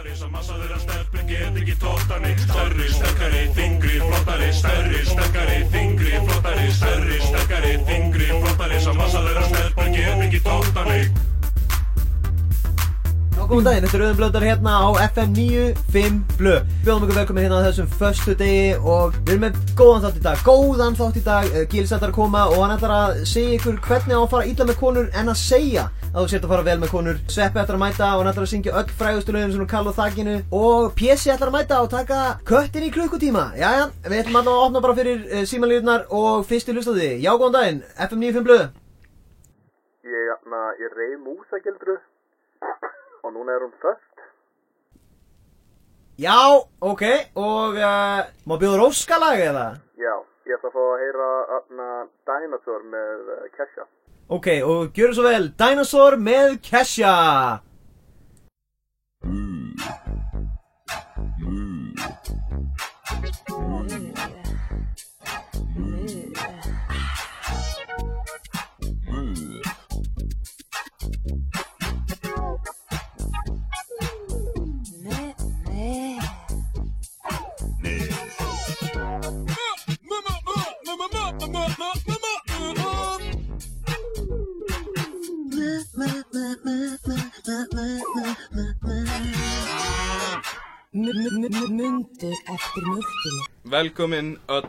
flottari Svo massa þeirra stelpur get ekki tóttani Stærri, sterkari, þingri, flottari Stærri, sterkari, þingri, flottari Stærri, sterkari, þingri, flottari Svo massa þeirra stelpur get ekki tóttani góðan daginn, þetta er Rauðin Blöndar hérna á FM 95 Blö. Bjóðum ykkur velkomin hérna á þessum föstu degi og við erum með góðan þátt í dag Góðan þátt í dag, uh, Gils ætlar að koma og hann ætlar að segja ykkur hvernig á að fara illa með konur en að segja að þú sért að fara vel með konur. Sveppi ætlar að mæta og hann ætlar að syngja öll frægustu lögum sem hún kalla á þakkinu og Pési ætlar að mæta og taka köttin í klukkutíma. Jæja, við ætlum alltaf að opna bara fyrir uh, símanlýðunar og fyrstu hlustandi Já, góðan daginn, FM 95 Blö Ég, na, ég reyð músagildru og núna er hún föst. Já, ok, og uh, má bjóður óskalag eða? Já, ég ætla að fá að heyra na, Dinosaur með uh, Kesha. Ok, og gjöru svo vel, Dinosaur með Kesha Mundur eftir mjölkinu Velkomin öll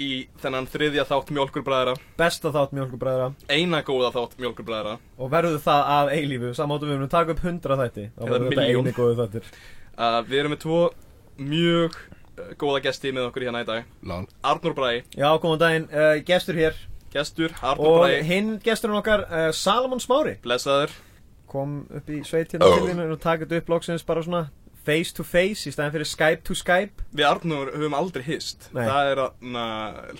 í þennan þriðja þátt mjölkurbræðra Besta þátt mjölkubræðra Eina góða þátt mjölkurbræðra Og verður það að eilífu, samáttu við erum að taka upp hundra þætti Þá Eða verður þetta milljón. eini góðu þættir uh, Við erum með tvo mjög uh, góða gesti með okkur hérna í dag. Lán. Arnur Bræ, Já, góðan daginn, uh, gestur hér. Gestur, Arnur Og Bræ hinn gesturinn okkar, uh, Salomon Smári. Blessaður. Kom upp í sveit hérna til þín og taka þetta upp loksins bara svona face to face í stæðan fyrir Skype to Skype Við Arnur höfum aldrei hist Nei. Það er na,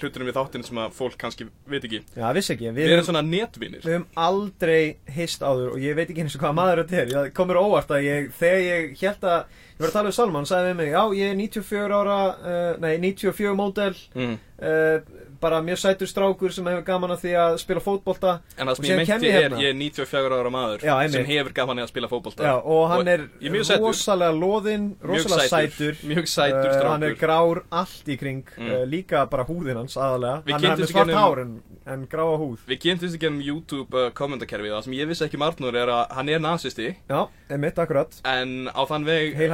hlutunum við þáttinu sem að fólk kannski veit ekki Já, vissi ekki, Við erum svona netvinir Við höfum aldrei hist áður og ég veit ekki eins og hvaða maður þetta er. Það komur óvart að ég, þegar ég held að, ég var að tala við Salman, hann sagði við mig, já, ég er 94 ára, uh, nei, 94 módel, mm. uh, bara mjög sætur strákur sem hefur gaman að því að spila fótbolta. En það Og sem ég meinti er, hérna. ég er 94 ára maður Já, sem hefur gaman að spila fótbolta Já, og hann er ég er mjög sætur rosalega loðinn, rosalega sætur. Mjög sætur Uh, hann er grár allt í kring, Mm. uh, líka bara húðin hans aðalega. Við hann er með svart hár en, en gráa húð. Við kynntumst ekki um YouTube uh, kommentakerfi Það sem ég vissi ekki um Arnur er að hann er nazisti Já, emitt, akkurat. En á þann veg Heil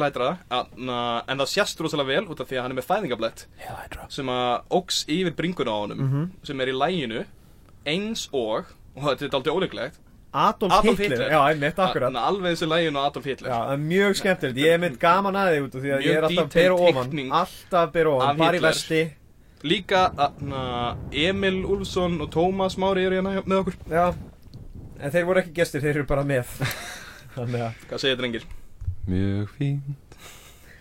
hættra. heilhætra na, En það sést rosalega vel út af því að hann er með fæðingablett Heil hættra. Sem að óks yfir bringuna á honum Mhm. Sem er í læginu Eins og, og þetta er aldrei óleiklegt Adolf, Adolf Hitler. Hitler. Já, emitt, akkurat. na, Alveg þessi læginu og Adolf Hitler Já, það er mjög skemmtilegt, ég er mynd gaman að þig út af því að ég er alltaf bera ofan Alltaf bera ofan, bara í vesti Líka na, Emil Úlfsson og Tómas Mári eru hérna með okkur Já, en þeir voru ekki gestir, þeir eru bara með Hvað segir drengir? Mjög fín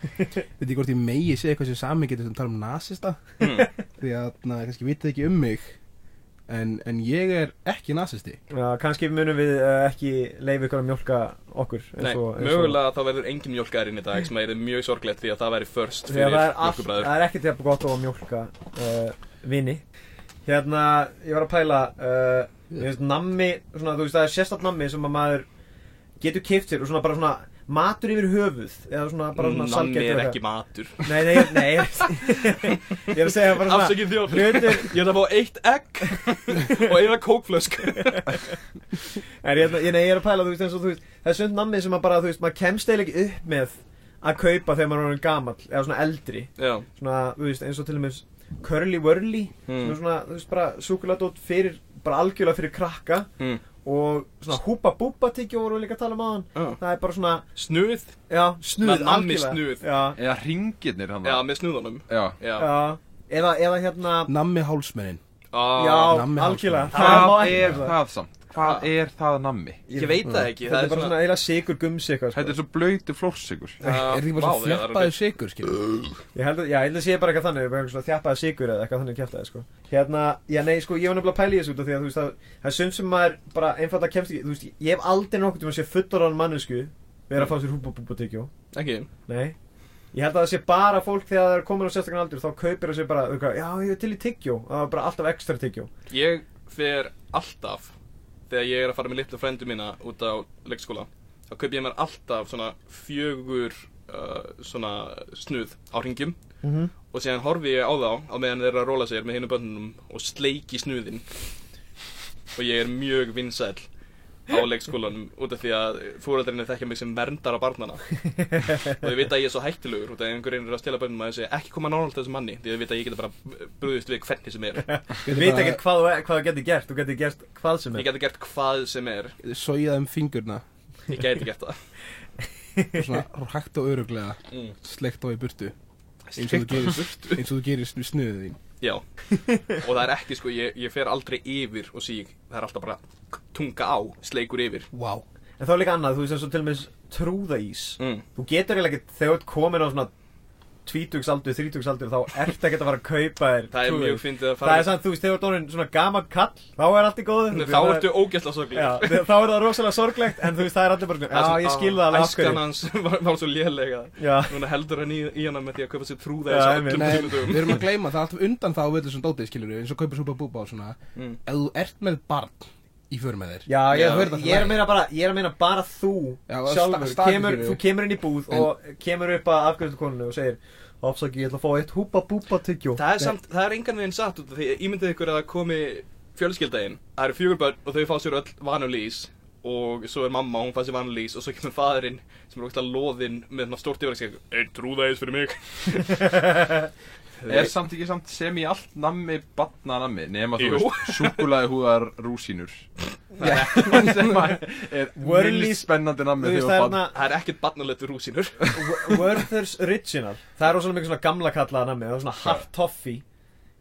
veit ég hvort ég megi segja eitthvað sem sami getur sem tala um nasista? Hmm. því að na, kannski vitið ekki um mig en, en ég er ekki nasisti. Já, kannski munum við uh, ekki leifa ykkur að mjólka okkur Nei, og, mögulega þá verður engin mjólkaðarinn í dag sem er mjög sorglegt því að það væri að fyrir það er, mjólkubræður það er ekkert jafn gott á að mjólka uh, vini. Hérna, ég var að pæla uh, Ég veist, nammi, svona, þú veist, það er sérstætt nammi sem að maður getur keift sér og svona bara svona matur yfir höfuð eða svona bara svona Nammi salgæti er eða ekki matur. Nei, nei, nei. Ég er að segja bara svona Afsakið þjóð Ég ætla að fá eitt egg og eina kókflösk. En ég, ég, nei, ég er að pæla, þú veist, eins og þú veist Það er sund nammi sem að bara, þú veist, maður kemst eiginlega ekki upp með að kaupa þegar maður er orðinn gamall eða svona eldri. Já, Svona, þú veist, eins og til dæmis Curly Wurly sem Mm. er svona, þú veist, bara súkuladót fyrir bara algjörlega fyrir krakka. Mm. Og svona húpa búpa tyggju voru við líka að tala um aðan Já. Það er bara svona, Snuð já, snuð, algjörlega. snuð. Já, Eða ringirnir hann Já, með snuðunum Já Eða, eða hérna, nammi hálsmennin Ah, já, algjörlega. Það ekki er það. það samt? Hvað er það nammi? Ég veit það ekki Þetta er bara svona eiginlega sigur gumsi eitthvað Þetta er svo blöytu flórsikur er þetta ekki bara Vá, svo það er þjappaði sigur Ég held að, já, ég held að sé bara eitthvað þannig, svona þjappaði sigur eða eitthvað þannig kjæftaði, sko. Hérna, já, nei, sko, ég var nefnilega að pæla í þessu út af því að, þú veist, það, það er sum sem maður bara einfalda kemst ekki, þú veist, ég hef aldrei nokkuð til að sé fullorðan mannesku vera að fá sér húpa búpa tyggjó. Ekki Nei. Ég held að það sé bara fólk þegar það er komin á sérstaklega aldur, þá kaupir það sér bara, eitthvað, já, ég er til í tyggjó, það var bara alltaf ekstra tyggjó. Ég fer alltaf Þegar ég er að fara með litlu frændu mína út á leikskóla þá kaupi ég mér alltaf svona fjögur uh, svona snuð á ringjum Mhm. og síðan horfi ég á þá á meðan þeir eru að róla sér með hinu bönnunum og sleiki snuðin og ég er mjög vinsæll á leikskólanum út af því að fóröldrinni þekkja mig sem verndara barnana og þau vita að ég er svo hættulegur út af því að einhver reynir að stela bönnum að segja ekki koma nálægt þessu manni því þau vita að ég geta bara brúðist við hvernig sem er. Þú veit ekkert hvað, þú- getur gert, þú getur gert hvað sem ég er. geti gert hvað sem er. Sóið um fingurna. Ég geti gert það. Og svona hægt og öruglega mm. sleikt á í burtu. Eins og þú gerir, eins og þú gerir snu- snuðið þín Já, og það er ekki sko, ég, ég fer aldrei yfir og síg, það er alltaf bara tunga á, sleikur yfir. Vá. En þá er líka annað, þú veist eins og til og með trúðaís. Mm. Þú getur eiginlega ekki, þegar þú ert komin á svona tvítugsaldur, þrítugsaldur þá ert ekki að fara að kaupa þér Það er mjög fyndið að Það fara er samt, þú veist, þegar þú orðin svona gaman kall þá er allt í góðu. Þá ertu ógæsla Já, sorglegur þe- þá er það rosalega sorglegt en þú veist, það er allir bara Já, ég skil það alveg af Æskan hverju hans var, var svo lélega. Já, Núna heldur hann í, í hana með því að kaupa sér trúða Já, öllum Nei, við erum að gleyma það er alltaf undan þá við þessum dótið skilur eins og kaupir súpa búba og svona. Mm. Í för með þér. Já, ég, Já, ég, ég er að meina bara, ég er að meina bara þú Já, og sjálfur, sta- staðfestir kemur, þig. þú kemur inn í búð En- og kemur upp að afgjörskonunni og segir Afsaki, ég ætla að fá eitt húpa búpa tyggjó. Það er samt, það er engan veginn satt út af því ímyndið ykkur að það komi fjölskyldaðinn Það eru fjögur börn og þau fá sér öll vanulís og svo er mamma, hún fá sér vanulís og svo kemur faðurinn sem er okkur loðinn með svona stórt yfir að segja Einn trúðaðis fyrir mig Er samt ekki samt sem í allt nammi batna nammi nema þú Jú. veist súkulaði húðar rúsínur Það er ekki sem að er Whirlies- minnst spennandi nammi Þú veist, þegar það er hérna Það er ekkert barnalegt við rúsínur Werther's Original Það er rosalega mikið svona gamla kallaða nammi Það er svona hard toffee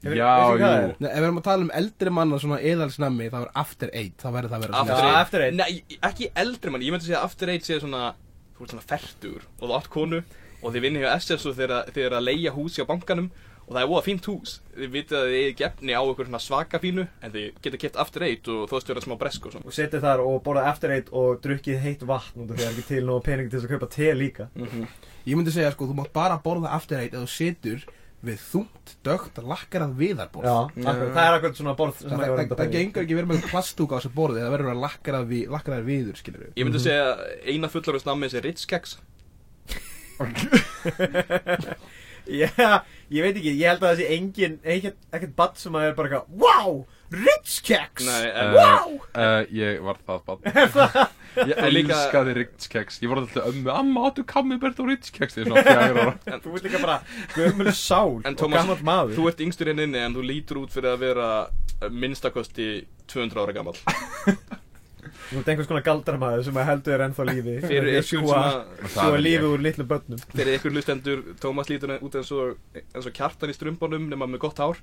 Hefur- Já, veistu hvað það jú. er? Nei, ef við erum að tala um eldri manna svona eðalsnammi þá er after eight, þá verður það að vera After Já, svona After Eight. Nei, ekki eldri mann, ég myndi segja að After Eight sé svona Þú ert svona fertur og þú átt konu Og þið vinnir hjá SS og þið er að- er að leia hús hjá bankanum Og það er voða fínt hús. Þið vitið að þið eigið gefni á svona svaka fínu En þið getur keft After Eight og þú veist vera smá bresk og svona. Og setið þar og borðað After Eight og drukkið heitt vatn að það er ekki til nóg pening til þess að kaupa te líka. Ég myndi segja sko, þú mátt bara borða after eight ef þú situr við þungt, dögt, lakkarað viðarborð. Já, akkurat, það er akkurat svona borð sem Það, að það, enda það gengur ekki verið með plastúka á þessu borði það verður að lakkarað vi, lakkarað viður skilur við Ég myndi segja að eina fullarist nammi sé Ritz Keks Já, ég veit ekki, ég held að það sé engin, ekkert, ekkert badd sem að er bara eitthvað Wow, Ritz Keks! Nei, Uh, Wow! uh, Ég var það batn Ég elskaði Ritz-keks Ég voru alltaf ömmu Amma, áttu kammibert og Ritz-keks Þegar svona fjagur ára. Þú ert líka bara gömul sál En og Tómas, gammal maður. þú ert yngstur inn inni en þú lítur út fyrir að vera minnstakosti 200 ára gammal Þú ert einhvers konar galdramaður sem að heldur þér ennþá lífi. Fyrir ykkur sjúga, sem að er lífi úr litlum börnum. Fyrir ykkur lustendur, Tómas lítur út eins og, eins og kjartan í strumbónum nema með gott hár.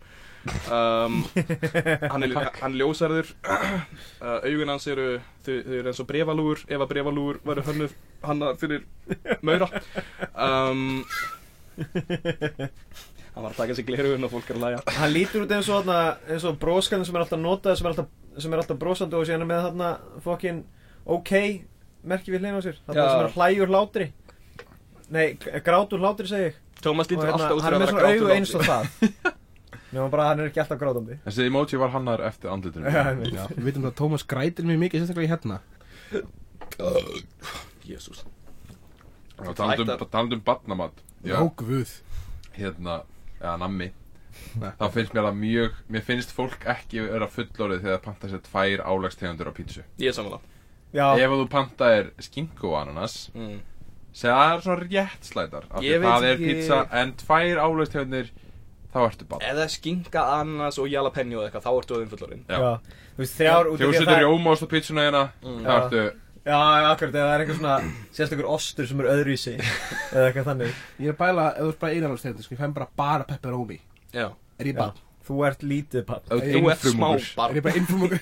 Um, Hann er, hann er ljósarður. Uh, Augun hans eru, þau, þau eru eins og brefalúgur. Ef að brefalúgur væru hönnuð hanna fyrir maura. Um, Hann var að taka sig glerugun og fólk er að læja Hann lítur út eins og, og bróskan sem er alltaf notað sem er alltaf, sem er alltaf brósandi og síðan er með þarna fokkin ok merki við hliðin á sér. Þarna Já. sem er hlæjur hlátri. Nei, grátur hlátri segi ég. Tómas lítur hérna, alltaf út er að með vera svona grátur augu eins og það. Nefnum bara að hann er ekki alltaf grátandi. Þessi emoji var hannar eftir. Já, við vitum að Tómas grætir mjög mikið sérstaklega í hérna. Jésús Ættar. talandum batnamat Já, guð. Hérna, eða nammi. Nei. Þá finnst mér það mjög Mér finnst fólk ekki vera fullorðið Þegar það panta sér tvær álagstegundur á pítsu. Ég er samanlega Já, Ef þú panta er skinku og ananas mm. Það er svona rétt slætar Það er ekki- pizza en tvær álagstegundir Þá ertu bara Eða skinka, ananas og jalapeno eða eitthvað, þá ertu öðum af Þegar þú setur það rjómaost á pizzuna hérna Mm. Þá ertu Já, akkurat, eða það er eitthvað svona sérstakur ostur sem er öðruvísi eða eitthvað þannig. Ég er að bæla, ef þú ert bara einanálstegundir sko, ég fæm bara bara pepperoni Já. Er ég Já, bara, þú ert lítið papp Þú Þú ert smá einfrumungur. barn er ég bara innfrumungur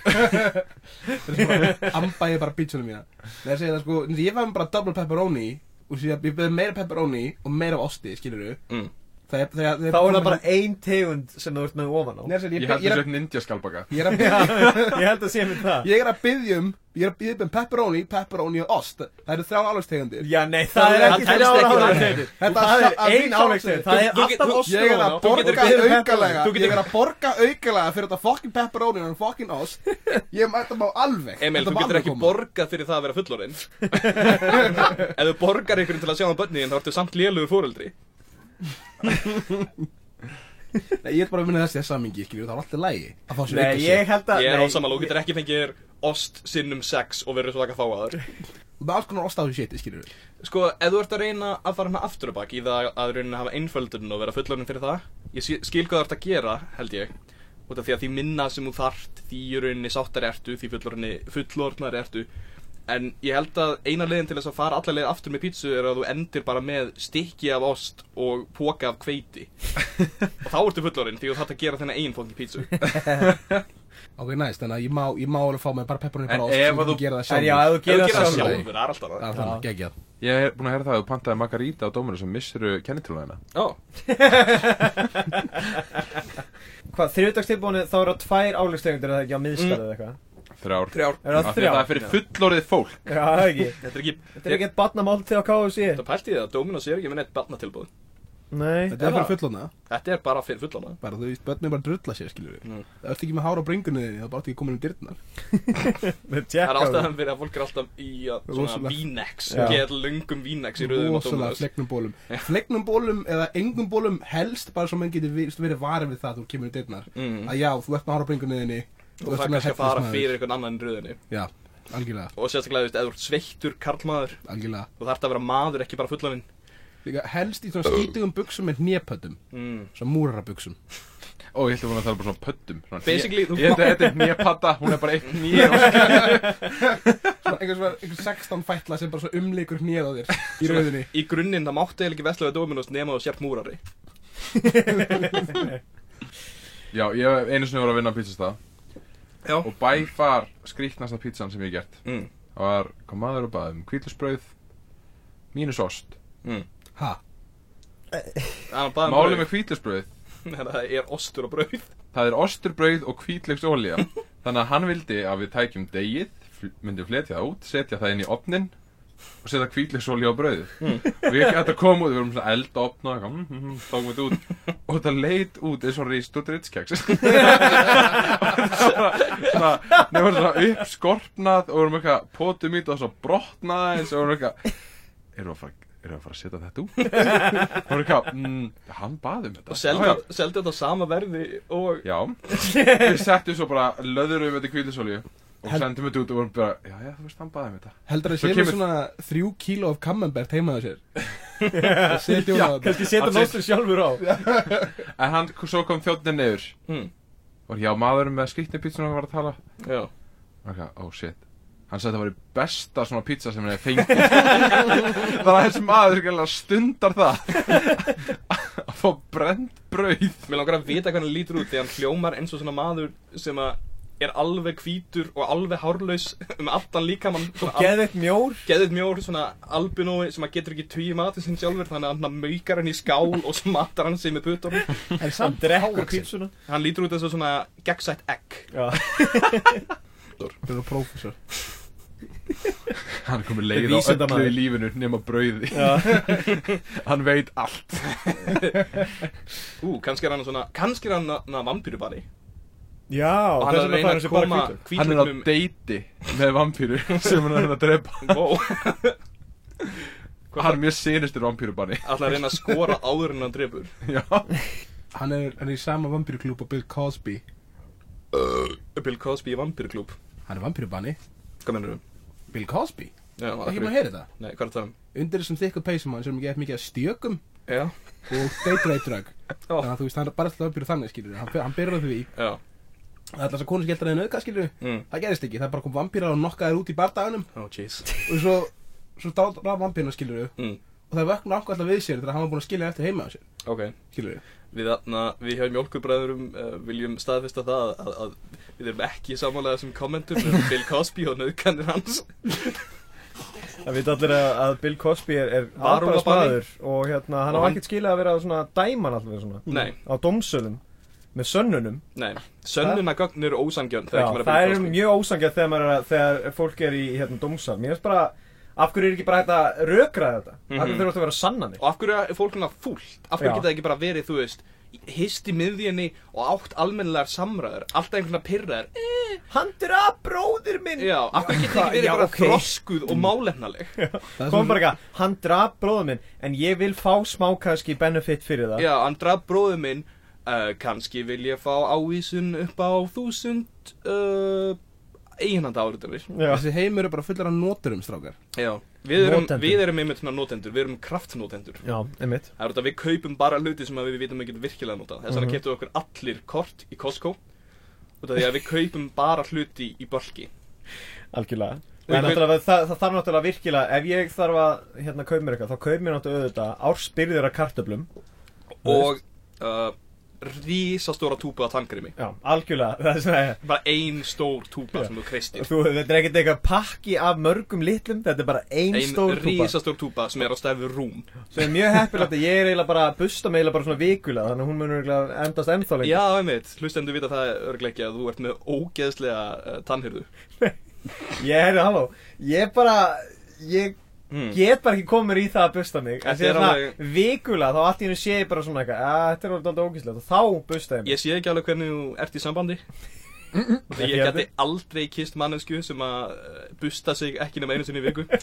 Það er bara, amba ég bara pítsunum mína. Nei, ég segi það sko, ég fæm bara double pepperoni og sér að ég beði meira pepperoni og meira af osti, skilur mm. Það er, það er, Þá er það bara ein tegund sem þú ert með ofan á. Nei, ég, Ég held ég, þessu er, eitt ninja skalbaka ég, er að, Ég held að sé mér það. Ég er að byggja um Ég er að byggja um pepperoni, pepperoni og ost. Það eru þrjá álagstegundir. Já, nei, það er Það ekki þrjá ekki álegstegundir Þetta Það er er að ein álegstegun Það er alltaf þú- ostur Ég er ofan á. að Þú getur borga um aukalega. Ég er að borga aukalega fyrir þetta fucking pepperoni og fucking ost. Ég mæta má alveg. Emil, þú getur ekki koma. borgað fyrir það að vera fullorinn Ef þú borgar einhverjum til að sjá Nei, Ég er bara að minna þessi samingi skilju, Það var alltaf lægi að fá sér Nei, auka ég held að Ég er á samanlók, þú getur ekki fengið ost sinnum sex og verið svaka fáaður. Það er alls konar ost á þessu shiti skilju Sko, ef þú ert að reyna að fara hana aftur og bak í það að reyna að hafa einföldun og vera fullorinn fyrir það Ég sé- skil hvað þú ert að gera, held ég Út af því að því minna sem þú þart því í rauninni sáttar ertu, því fullorðnar ertu En ég held að eina leiðin til þess að fara alla leið aftur með pítsu er að þú endir bara með stykki af ost og póka af kveiti Og þá ertu fullorinn því þú þarft að gera þennan eigin fóngi pítsu. Ok, næst, þannig að ég má, ég má alveg fá mig bara pepperoni bara ost ef þú- gera það En já, sjálfur ef þú Ef þú gerir gera það sjálfur. sjálfur, það er alltaf Það. Þannig, geggjað. Ég er búin að heyra það að þú pantaði margarita á dóminu sem missuru kennitrúðina Ó, Hvað, þriðdagstilbúinu þá eru það tvær álegstegundir Þrjár. Þrjár. Er það Af því að Það er fyrir fullorðið fólk. Já, það er ekki. Þetta er ekki, Þetta er ekki eitt barnamál til að KFC þetta pælti ég það, Dominos er ekki með neitt barnatilbúð Nei. Þetta er bara fullorna Þetta er bara fyrir fullorna Bara þú veist, börnum bara að drulla sér, skilju Mm. Það ert ekki með hára á bringunni þinni, það er bara ekki komin um dyrnar. Með Það er á ástæðan fyrir að fólk er alltaf í að, svona Rosalega- Vínex Já. Get löngum Vínex í rauðum á Rosalega Dominos. flegnum bólum. Flegnum bólum eða engum bólum helst bara svo menn getur vi- verið varið við það að þú kemur um dyrnar. Mm. Að já, þú ert með hára á bringunni þinni Og það kannski að fara fyrir einhvern annan í rauðinni Já, algjörlega, Og sérstaklega, þú veist, ef þú ert sveittur karlmaður algjörlega. Þú þarft að vera maður, ekki bara fullorinn Líka helst í svona skítugum buksum með hnépötum. Mm. Svona múrarabuxum. Ó, ég ætti að tala bara svona hné- Basically, þú- Ég þetta er nýjapatta, hún er bara eitt nýja Svona einhver svona, einhver 16 fætla sem bara svo umlikur hnéð á þér Í rauðinni Í grunninn, það máttu eiginlega ekki vesla við Dominos nema þú sért múrari. Já, ég hef einu sinni voru að vinna á pizzastað Já. Og by far skrýtnasta pizzan sem ég hef gert mm. Það var, kom maður og baði um hvítlösbrauð Mínus ost mm. Ha? Hann baði um Málið með hvítlösbrauð Það er ostur og brauð Það er osturbrauð og hvítlöksólía Þannig að hann vildi að við tækjum degið Myndum fletja það út, setja það inn í opnin Og setja hvítlöksólía á brauðið. Og við ekki að koma út, við vorum svona eld að opna og mm, mm, mm, Tókum þetta út. Og þetta leit út eins og ríst og drittskeks Svona, nefnum svona uppskorpnað Og vorum eitthvað, pótum í þetta og svo brotnað eins og vorum eitthvað Erum við að fara Erum við að fara að setja þetta út? Og vorum eitthvað, mm, hann baði um þetta. Og seldi þetta á sama verði og Já, við settum svo bara löðurum þetta í kvílisólju og Hel- sendum þetta út og vorum bara, já, já, þú veist, hann baði um þetta. Heldur að Svo sé kemur- svona þrjú kíló af camembert heima á sér. Það setjum Já, það Kannski setja Hann nóstur sjálfur á. En hann, svo kom þjóttin neyður mm. og já, maðurinn með skýtni pítsuna var að tala. Já. Og ok, oh shit. Hann sagði að það var í besta svona pizza sem hann hefði fengið. Þannig að þessi maður skilja stundar það. Að fá brend brauð. Mér langar að vita hvernig hann lítur út því hann hljómar eins og svona maður sem að er alveg hvítur og alveg hárlaus um allan líkamann svona al- Geðveikt mjór. Geðið mjór svona albinói sem að getur ekki tví matið sinn sjálfur þannig að hann maukar hann í skál og svo matar hann sig með putunum. En samt drekkur pítsuna hann lítur út eins og svona gegnsætt egg. Já. Það er prófessor. Hann er komið leið á öllu í lífinu nema brauði. Hann veit allt. Ú, kannski er hann svona kannski er hann að vampýrubanni Já og hann er að reyna að koma Hann er á deiti með vampíru sem hann er að reyna að drepa. Wow. Hann er mjög sinustur vampírubanni alltaf að reyna að skora áður en hann drefur Já. Hann er, hann er í sama vampýruklúb og Bill Cosby. Bill Cosby í vampýruklúb. Hann er vampýrubanni hvað mennur þú? Bill Cosby? Já, Ekki maður að heyra þetta Nei, hvað er það? Um? Undir þessum þykku peysum hann sem er mikið af stjökum Já, og deitreytrögg Já. Þannig að þú veist, hann er bara alltaf vampýru þannig skilur Hann, hann byrjar á því er alltaf að konu skelltar eða auka skilur mm. Það gerist ekki, það bara kom vampýrar og nokkaðir út í bardaganum. Oh, jeez. Og svo, svo dátra vampýrna skilur mm. Og það vöknar okkur alltaf við sér þegar hann var búin að skilja eftir heima á sér Ok. Skilur Við, við hjá mjólkurbræðurum uh, viljum staðfesta það að, að við erum ekki samanlega sem kommentur með Bill Cosby og nöðkannir hans. Það veit allir að, að Bill Cosby er, er Varúðarbanni. afbragðsmaður og hérna, hann á ekkert skilið að vera svona dæman alltaf svona Nei, á dómsölum með sönnunum nei Sönnunagögn eru ósangjörn að það er Cosby. mjög ósangjað þegar, maður að- þegar fólk er í hérna, dómsal Mér finnst bara, af hverju er ekki bara hægt að rökraða þetta? Af hverju Mhm. þurfa þetta að vera sannanir? Og af hverju er fólk svona fúlt? Af hverju geta það ekki bara verið, þú veist Hist í miðjunni og átt almennilegar samræður Alltaf einhvern veginn pyrraður eh, Hann draf bróðir minn! Já, af hverju geta ekki verið Já, bara ok. þroskuð og málefnaleg Kom bara eitthvað, hann draf bróðir minn En ég vil fá smá kannski benefit fyrir það Já, hann draf bróður minn uh, Kanski vil ég fá ávísun upp á þúsund uh, Eiginhanda áriðanir Já. Þessi heimur er bara fullar af noturum, strákar. Já, við erum, við erum einmitt svona notendur. Við erum kraftnotendur. Já, einmitt. Það er þetta að við kaupum bara hluti sem að við vitum ekki virkilega nota Þess vegna mm -hmm. okkur allir kort í Costco. Út af því að við kaupum bara hluti í bölki Algjörlega. Og náttúrulega, það, það þarf náttúrulega virkilega Ef ég þarf að hérna kaupa mér eitthvað Þá kaup mér náttúrulega auðvitað ársbyrðir af kartöflum. Og uh, rísastóra túpu af tanngrimi Já, algjörlega. Er Bara ein stór túpa Já. sem þú kreistir. Þú, þetta er ekkert eitthvað pakki af mörgum litlum Þetta er bara ein, Ein stór túpa. rísastór túpa sem er á stæðu rúm. Sem er mjög heppilegt að ég er eiginlega bara að busta mig eiginlega bara svona vikulega Þannig að hún munur eiginlega endast ennþá lengur. Já, einmitt, hlustendur vita það örglega ekki að þú ert með ógeðslega uh, tannhyrðu Ég heyrðu, halló. Ég bara, ég mm. get bara ekki komið í það að busta mig. En því alveg- vikulega þá allt í hennu sé ég bara svona eitthvað að Þetta er alveg aldrei ógíslegt og þá busta ég mig. Ég sé ekki alveg hvernig þú ert í sambandi. Ég geti aldrei kist mannesku sem að uh, busta sig ekki nema einu sinni í viku.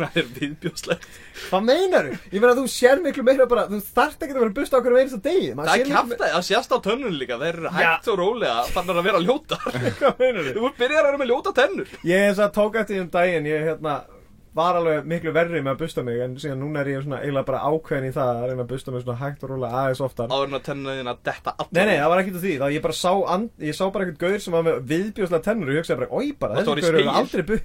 Það er viðbjóðslegt. Hvað meinaru? Ég meina þú sér miklu meira bara Þú þarft ekki að vera að busta okkur um einasta degi. Það er kæft að sést á tönnun líka. Það er hægt og rólega fannar að vera ljótar Hvað meinaru? Þú? Byrjar að vera með ljóta tennur. Ég er þess að tók eftir því um daginn Ég hérna var alveg miklu verri með að busta mig En síðan núna er ég svona eiginlega bara ákveðin í það Að reyna að busta mig svona hægt og rólega aðeins oftar. Áður en að tennuna þín að detta allar. Nei, nei, það var ekkert úr því, þá ég bara sá, and, ég sá bara eitthvað gaur sem var með viðbjóðslega tennur og ég hugsaði bara, oi bara, þessi gaur spegill? aldrei bu...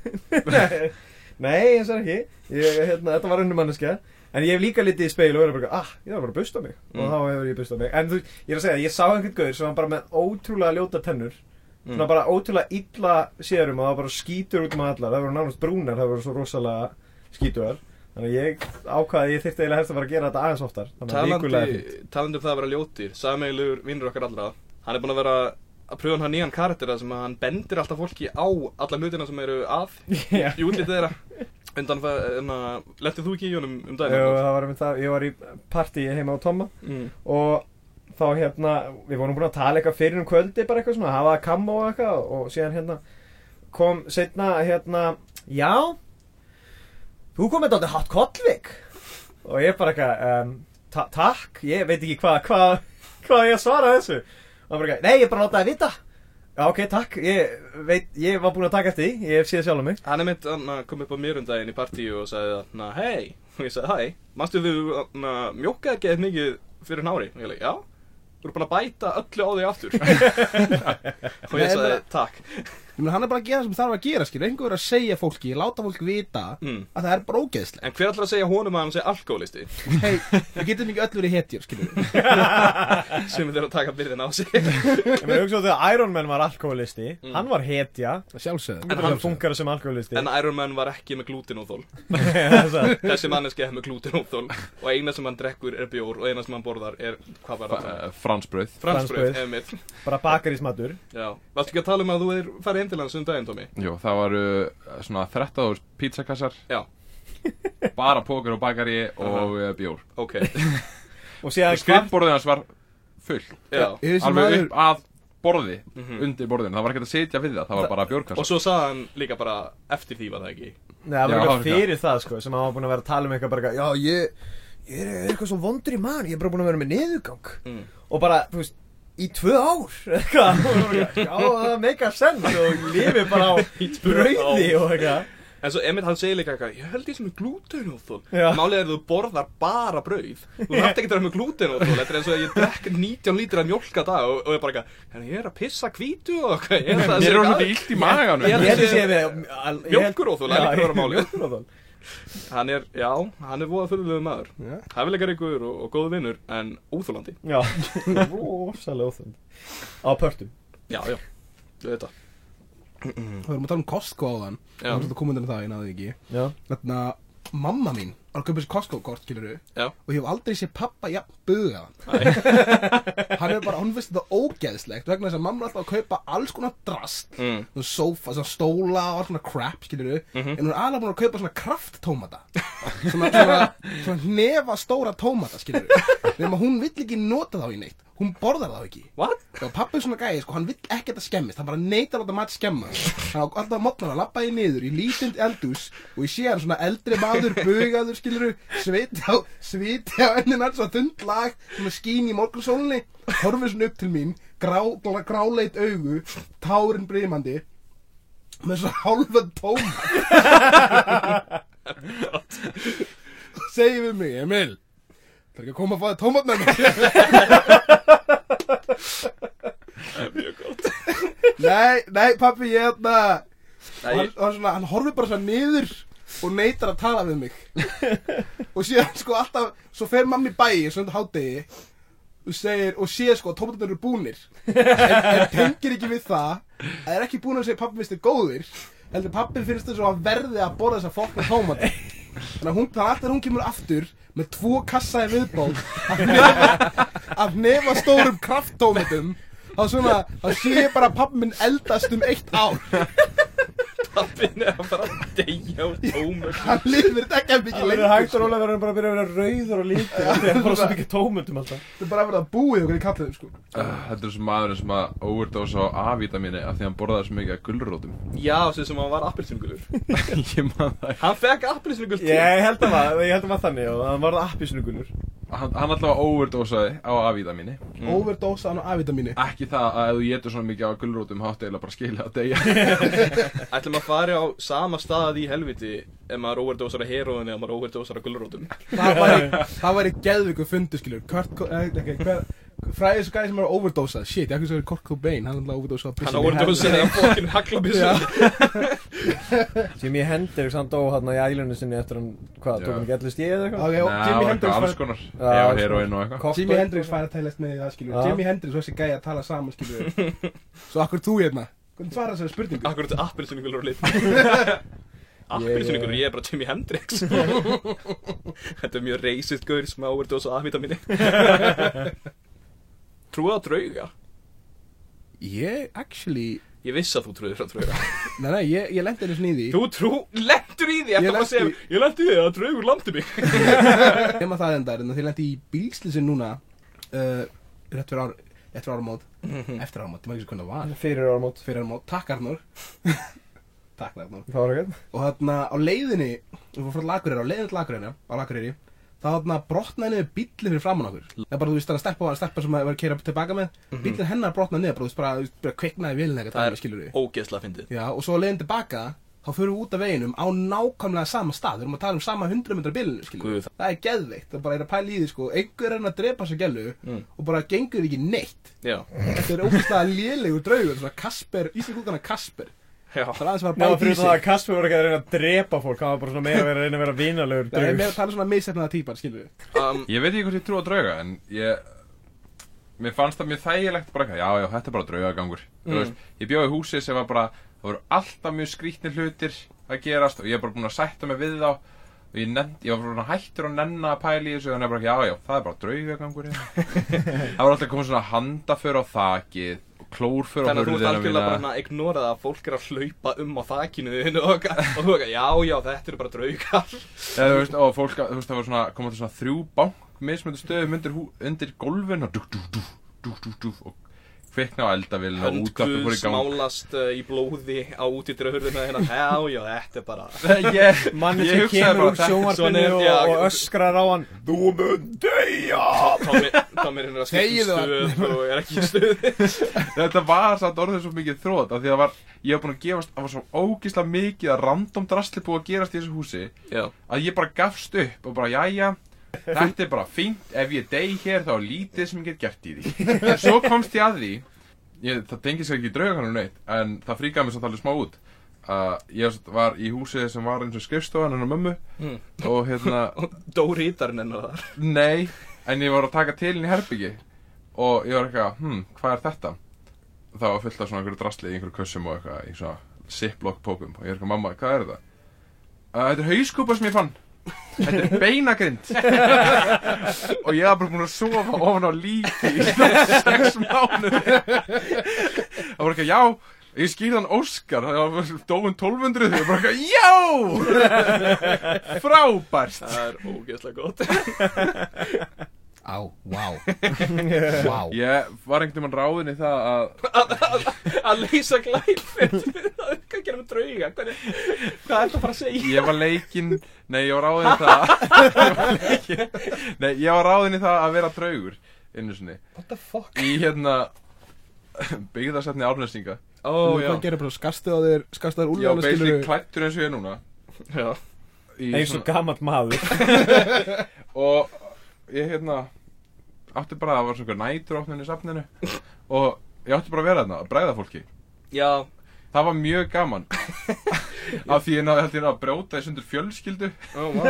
nei, ég sagði ekki, ég, hérna, þetta var unnum manneska, en ég hef líka litið í speil og verið bara, ah, ég var bara að busta mig, og Mm. þá hefur ég bustað mig, en þú, ég er að segja, ég sá einhvern gaur sem var bara með ótrúlega ljóta tennur, Mm. svona bara ótrúlega illa sérum og það bara skítur út um allar, það voru nánast brúnar, það voru svo rosalega skítuðar, þannig að ég ákvaði að ég þyrfti eiginlega helst að fara að gera þetta aðeins oftar, að Talandi, talandi um það að vera ljótir Sameilugur vinnur okkar allra Hann er búinn að vera að pröfa hann nýjan karaktera sem að hann bendir alltaf fólki á alla hlutina sem eru að í útlitið þeirra undan það, lettið þú ekki í honum um Jú, daginn? það var einmitt það, ég var í partí heima á Tomma Mm. og þá hérna, við vorum búin að tala eitthvað fyrir um kvöldi bara eitthvað svona, hafa kammo og eitthvað og síðan hérna kom setna hérna, já þú komið þetta hatt kollvik og ég bara eitthvað um, ta takk, ég veit ekki hvað hvað hva ég að svara þessu. Og bara eitthvað, nei ég bara látaði vita. Já ok, takk, ég veit, ég var búin að taka eftir því, ég hef séð sjálf um mig. Hann er mynd að kom upp á mér um daginn í partíu og sagði að, hei, og ég sagði, hæ, manstu þú mjókaði ekki eitthvað mikið fyrir nári? Og ég leiði, já, þú eru búin að bæta öllu á því aftur. og ég sagði, takk. Meina, hann er bara að gera það sem þarf að gera, skilur. Einhver er að segja fólki, láta fólk vita Mm. að það er bara ógeðslega En hver ætlar að segja honum að hann sé alkoholisti? Hei, við getum ekki öll verið hetjur, skilur. Sem þeir að taka byrðin á sig. ég meina hugsa þegar Iron Man var alkoholisti Mm. hann var hetja, Það sjálfsögðu. En hann funkar sem alkoholisti En Iron Man var ekki með að- Þessi manneski er með glútenóþól og eina sem hann drekkur er bjór og eina sem hann borðar er, hvað var það? Uh, Fransbrauð. Fransbröð, Heim til hans um daginn, Tómi? Jú, það var uh, svona 13 pizzakassar Já. Bara póker og bakari og uh, bjór Ok. og Og síðan hvað skrifborðið hans var full Já. Alveg maður, upp að borði Mhm. Undir borðinu, það var ekkert að sitja við það Það var bara bjórkassa Og svo sagði hann líka bara eftir því var það ekki Nei, það var eitthvað fyrir það sko sem hann var búin að vera að tala um eitthvað bara já ég, ég er eitthvað svo vondur í mann ég er bara búin að vera með niðurgang mm. og bara, þú veist, í tvö ár eitthvað, já það meika sens og lifi bara á brauði og eitthvað. En svo Emmett hann segir líka eitthvað Ég held ég sem er glútenóþól. Málið er að þú borðar bara brauð. Þú þarft ekki að vera með glútenóþól Þetta er eins og að ég drekk 19 lítra mjólk að dag og, og ég er bara eitthvað "En Ég er að pissa hvítu og eitthvað Ég held að það Mér sé er Ég ég að Mjólkuróþol, það er líka að vera málið. Hann er, já, hann er voða fyrirlegu maður. Já. Hæfileikaríkur og, og góðu vinnur En óþólandi já, rosalega óþund á pörtum. Já, já, þú veit það. Það erum að tala um Costco á þann Já. Það er að koma undan það, ég náði því ekki Já. Þarna, mamma mín var að kaupa þessi Costco-kort, skilur Já. Og ég hef aldrei séð pappa jafn buga Hann. Er bara, hún finnst þetta ógeðslegt Vegna þess að mamma er alltaf að kaupa alls konar drast. Mm. Svona sofa, svona stóla og alls konar crap, skilur En hún er alveg búin að kaupa svona krafttómata. Svona, svona, svona nefa stóra tómata, skilur Nefnum að hún vill ekki nota þá í neitt Hún borðar þá ekki. What? og pappi er svona gæði, sko, hann vill ekki að það skemmist hann bara neytar á þetta mat skemma. Hann á alltaf að mótna hann, lappa ég niður í lítund eldús og ég sé hann svona eldri maður bugaður, skiluru, sviti á sviti á ennin hans og þund lag svona skín í morgunsólni horfir svona upp til mín, grá, grá, gráleit augu tárin brimandi með svona hálfað tómat segir við mig, Emil það er ekki að koma að fá þér tómat með mér? Mjög gott. Nei, nei pappi, ég Nei, og hann, hann, hann horfir bara svona niður og neytar að tala við mig. Og síðan sko alltaf svo fer mammi bæi, svona hádegi og segir, og sé sko að tómatarnir eru búnir. En, en tengir ekki við það að það er ekki búin að segja pappi minnst er góðir heldur pappi finnst þess að verði að borða þessa fokna tómata þannig að hún, þannig að alltaf hún kemur aftur með tvo kassa í viðból af nefa, af nefa stórum krafttómatum þá svona, þá sé ég bara að pappi minn eldast um eitt ár. Pappin er að fara að deyja á tómur hann lifir þetta ekki að mikið Það er lengur. hægt og rólega verður hann bara að byrja að vera rauður og lítur Það er bara svo mikið tómundum alltaf. Þetta er bara að vera að búið okkur í kalliðum sko. Uh, Þetta er sem maðurinn sem að overdose á A-vitamini af því að hann borðaði svo mikið af gulrótum. Já, sem sem hann var appelsingulur Ég man það Hann fekk appelsingul Ég held að það, ég held að það þannig og það var það appisnugulur Hann, hann alltaf overdosaði á A-vitamini mm. overdose á A-vitamini Ekki það að ef þú getur svona mikið af gulrótum háttu eiginlega bara skilja að deyja. Ætlum að fara á sama stað í helviti ef maður overdosar að heroðinni eða maður overdosar að gulrótum? Það væri, það væri geðviku fundu skilur Kurt, Co- eh, okay, hver, fræðið þessu gæði sem er overdosað. Shit, ég ekki svo er Kurt Cobain hann er alltaf overdosað Hann overdosar að fokkin haglabissu Jimi Hendrix hann dó hann í ælunni sinni eftir hann, hvað, tók hann ekki allir stíð eða eitthvað? það Jimi var Hendrix fær, konar. Já, Ef alls heroin og eitthvað. Cocktail. Jimi Hendrix fær að tælast með í það skilur Já. Jimi Hendrix og þessi gæði að tala saman skilur svo akkur þú hérna? Hvernig svara þessari spurningu? Akkur þetta appelsingulur lit Appelsingulur, ég er bara Jimi Hendrix. Þetta er mjög reysið gaur sem að overdosa A-vitamini Trúið á drauga? Ég actually Ég vissi að þú trúið á drauga. Nei nei, ég, ég lendi einu sniði Þú trú, lendur í því Ég Þetta bara lenti segja, ég lendi í því að draugur landi mig. Nefna það endar, en þeir lendi í bílslýsin núna uh, Rétt fyrir ár fyrir áramót. Eftir áramót, ég maður ekki hvernig það var. Fyrir áramót. Fyrir áramót, takk Arnur Takk Arnur Það var ekkert Og þarna á leiðinni Við fórum frá Lakureyri, á leiðinni til Lakureyri Á Lakureyri þá brotnaði niður bíllinn fyrir framann okkur. Það er bara, þú veist, það er stelpa, stelpa sem var að keira tilbaka með. Bíllinn hennar brotnaði niður, bara, þú veist, bara, þú veist, bara kviknaði vilin eitthvað, Það er skilur við ógeðslega fyndið. Já, og svo leiðin tilbaka þá förum við út af veginum á nákvæmlega sama stað. Við erum að tala um sama 100 metrar bílinu skilur við. það er geðveikt, það bara er að pæla í því sko. Einhver er að drepa sér gælu Mm. og bara gengur ekki neitt Svona það er aðeins að Já, fara að bæta fyrir í það að sig Kasper voru ekki að reyna að drepa fólk hann var bara svona meira að vera að reyna að vera vínalegur það er meira að tala um svona misefnaða típar, skilur við. Um, Ég veit ekki hvort ég trú á drauga en ég Mér fannst það mjög þægilegt bara eitthvað, Já, já, þetta er bara draugagangur. Mm. veist, Ég bjóði húsi sem var bara Það voru alltaf mjög skrítnir hlutir að gerast Og ég er bara búin að sætta mig við þá Og ég, nenn, ég var bara hættur að nenna að pæla í þessu Þannig að bara, já, já, það er bara draugagangur hérna. Það var alltaf komið svona handaför á þakið. Og klórför Þannig að þú ert algjörlega bara að ignorað að fólk er að hlaupa um á þakinu þínu og, þú veist, já, já, þetta eru bara draugar Eða, þú veist, og fólk, þú veist, það var svona, komið til svona þrjú bank mismöndu stöðum undir, undir gólfin og dú, dú, dú, dú, dú, dú, og kvikna á eldavilin og útvarpið fór í gang. smálast uh, í blóði á útítira hurðina hérna Já, já, þetta er bara Ég, Manni ég sem kemur úr sjónvarpinu er- og, já, og já. öskrar á hann Þú mun deyja Tommy, Tommy er að skipta Þegiðu um stöð og er ekki í stöð Þetta var samt orðið svo mikið þrótt af því að var, ég var búin að gefast, það var svo ógíslega mikið að random drastli búið að gerast í þessu húsi Já, að ég bara gafst upp og bara, jæja, þetta er bara fínt, ef ég dey hér þá er lítið sem ég get gert í því. En svo komst ég að því, ég, það tengið sér ekki í drauganum neitt, en það fríkaði mig samt alveg smá út. Uh, ég var í húsi sem var eins og skrifstofan hennar mömmu Mm. og hérna, og Dóri Ítarinn hennar þar nei, en ég var að taka til henni herbyggi og ég var eitthvað, hm, hvað er þetta? Það var fullt af svona einhverju drasli í einhverju kössum og eitthvað í svona ziplock pókum og ég er eitthvað, mamma, hvað er þetta? Uh, þetta er hauskúpa sem ég fann Þetta er beinagrind. Og ég var bara búin að sofa ofan á líki í svona sex mánuði. Það var eitthvað, já Ég skýrði hann Óskar, það var dóin 1200 og ég bara eitthvað, já! Frábært. Það er ógeðslega gott Á, vá. Vá. Ég var einhvern veginn ráðin í það að Að leysa glæfin Hvað gerum við drauga? Hvað er það að fara að segja? Ég var leikinn Nei, ég var ráðin í það Ég var leikinn Nei, ég var ráðin í það að vera draugur Einu sinni. What the fuck? Í hérna Byggðarsætni árnæstinga Ó, Hvað gerir bara skastu á þér Skastu á þér úljána basically skilur klættur eins og ég er núna. Já. Eins og gammalt maður. Og ég hérna Átti bara að vera svona næturóknin í safninu. Og ég átti bara að vera þarna Að bræða fólki. Já. Það var mjög gaman. Af því ég náði held ég að brjóta í sundur fjölskyldu. Ó, vá.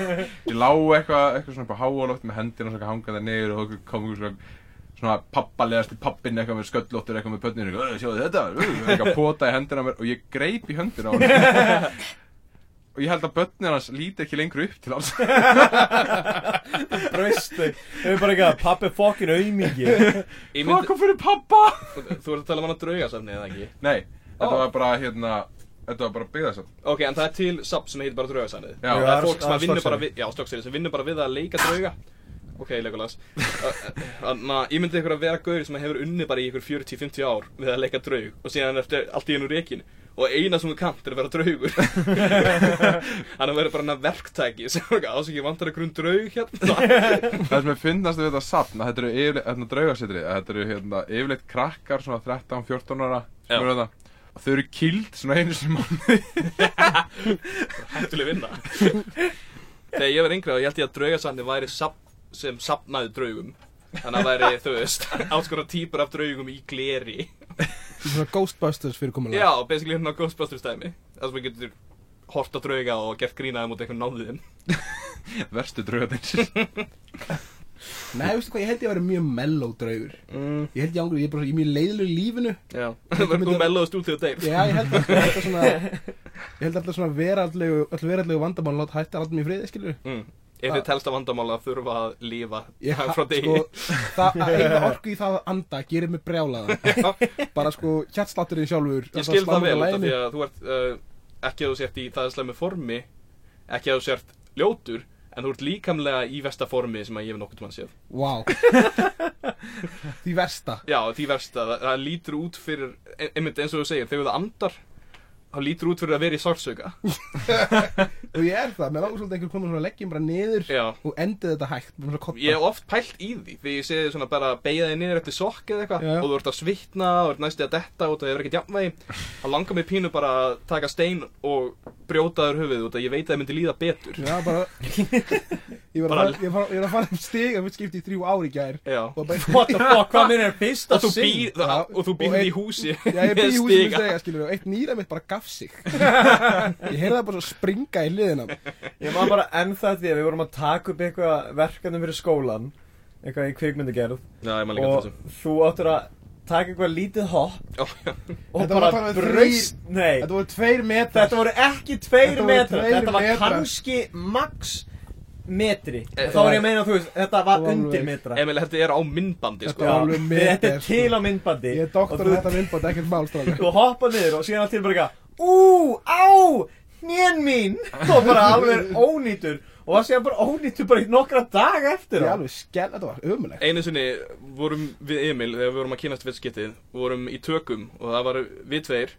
Ég lá eitthvað eitthvað svona á háaloft með hendina svona hangað niður og það kom einhver svona svona pappalegasti pappin eitthvað með sköllóttur eitthvað með pönnir eitthvað, "Ö, sjáðu þetta, ö", eitthvað pota í hendina mér og ég greip í höndina á hann og ég held að börnin hans líti ekki lengur upp til hans. Braustu Þau. Er bara eitthvað Pappi fokkin auðmiki Hvað kom fyrir pappa? þú ert að tala um hana draugasafni eða ekki? Nei, þetta var bara hérna þetta var bara byggðasatt Ok, en það er til safn sem heitir bara draugasafnið. Já. Það Já, er fólk sem að að vinnur bara við Já, Stokkseyri, sem vinnur bara við að leika drauga Ok, Legolas. Þannig að ég myndi ykkur að vera gaur sem hefur unnið bara í ykkur 40-50 ár við að leika draug og síðan eftir allt í hennu rekin og eina sem þú kannt er að vera draugur. Þannig að vera bara hana verktæki. Sem er ásækja vantar ykkur um draug hérna. Það sem er finnast við þetta að þetta eru yfirleitt, hérna draugasetri að þetta eru hérna yfirleitt krakkar svona 13-14 ára sem þetta og þau eru kild svona einu í mánuði. Hættuleg vinna. Þegar ég var yngri og ég held ég að draugasafni væri safn sem safnaði draugum. Þannig að væri, þú veist, alls konar típur af draugum í gleri. Svona Ghostbusters fyrir komin Já, basically hérna á Ghostbusters dæmi. Það sem við getur hort á drauga og gert grínaði mútið eitthvað náðiðin verstu draugadeins Nei, veistu hvað, ég held ég að vera mjög mellow draugur. Mm, Ég held ég ángur, ég er bara í mjög leiðilegu lífinu. Já, það var þú melloðast út þegar deyr. Já, ég held að ég held að svona Ég held alltaf svona veraldlegu Alltaf veraldlegu vandamál Látt hætta alltaf mér friði, skilur mm. Ef þið telst að vandamál að þurfa að lífa dag frá degi. sko, það að eiga orku í það að anda gerir mig brjálaða bara sko hjartslátturinn sjálfur Ég skil það vel, því að þú ert uh, ekki að þú sért í það slemmu formi ekki að þú sért ljótur en þú ert líkamlega í versta formi sem að ég hef nokkuð mann séð. Vá. Því versta. Já, því versta, það, það lítur út fyrir e- einmitt eins og þú segir, þegar þú andar þá lítur út fyrir að vera í sársauka. Og ég er það, mér águr svolítið einhver komið svona leggjum bara niður Já, og endið þetta hægt ég hef oft pælt í því því ég sé þið svona bara beigja þig niður eftir sokk eða eitthvað og þú ert að svitna og ert næstu að detta út og það er ekkert jafnvægi. Þá langar mig pínu bara að taka stein og brjóta þér höfuð út að ég veit að það myndi líða betur. Já, bara Ég var Bara- að fara- ég var- ég var að fara um stig að við skipti í þrjú ár í gær. Og What the fuck, hvað minn er Og sinn? býr, Já, og þú og býr ein- í húsi og eitt nýra mitt bara gaf sig. Ég heyrði það bara springa í liðina Ég var bara ennþá því að við vorum að taka upp eitthvað verkefnum fyrir skólan Eitthvað í kvikmyndagerð. Já, ég maður líka Og þessu. þú áttur að taka eitthvað lítið hopp já. Og Þetta bara Nei, Þetta voru tveir metrar. Þetta voru ekki tveir Þetta metrar. tveir Þetta var metrar. kannski max metri. Eh, Og þá var ég að meina, þú veist, þetta var undir metra. Emil, þetta er á myndbandi Þetta sko. metrar, Þetta er til á myndbandi. Ég er doktor Og um þetta myndbótt, ekkert mál strákar. Þú hoppa niður og síðan allt til bara eitthvað Ú, á, hnén mín. Og bara alveg ónýtur Og var síðan bara ónýtur bara í nokkra daga eftir er á. alveg skell, þetta var ömulegt Einu sinni vorum við Emil þegar við vorum að kynast getið vorum í tökum og það var við tveir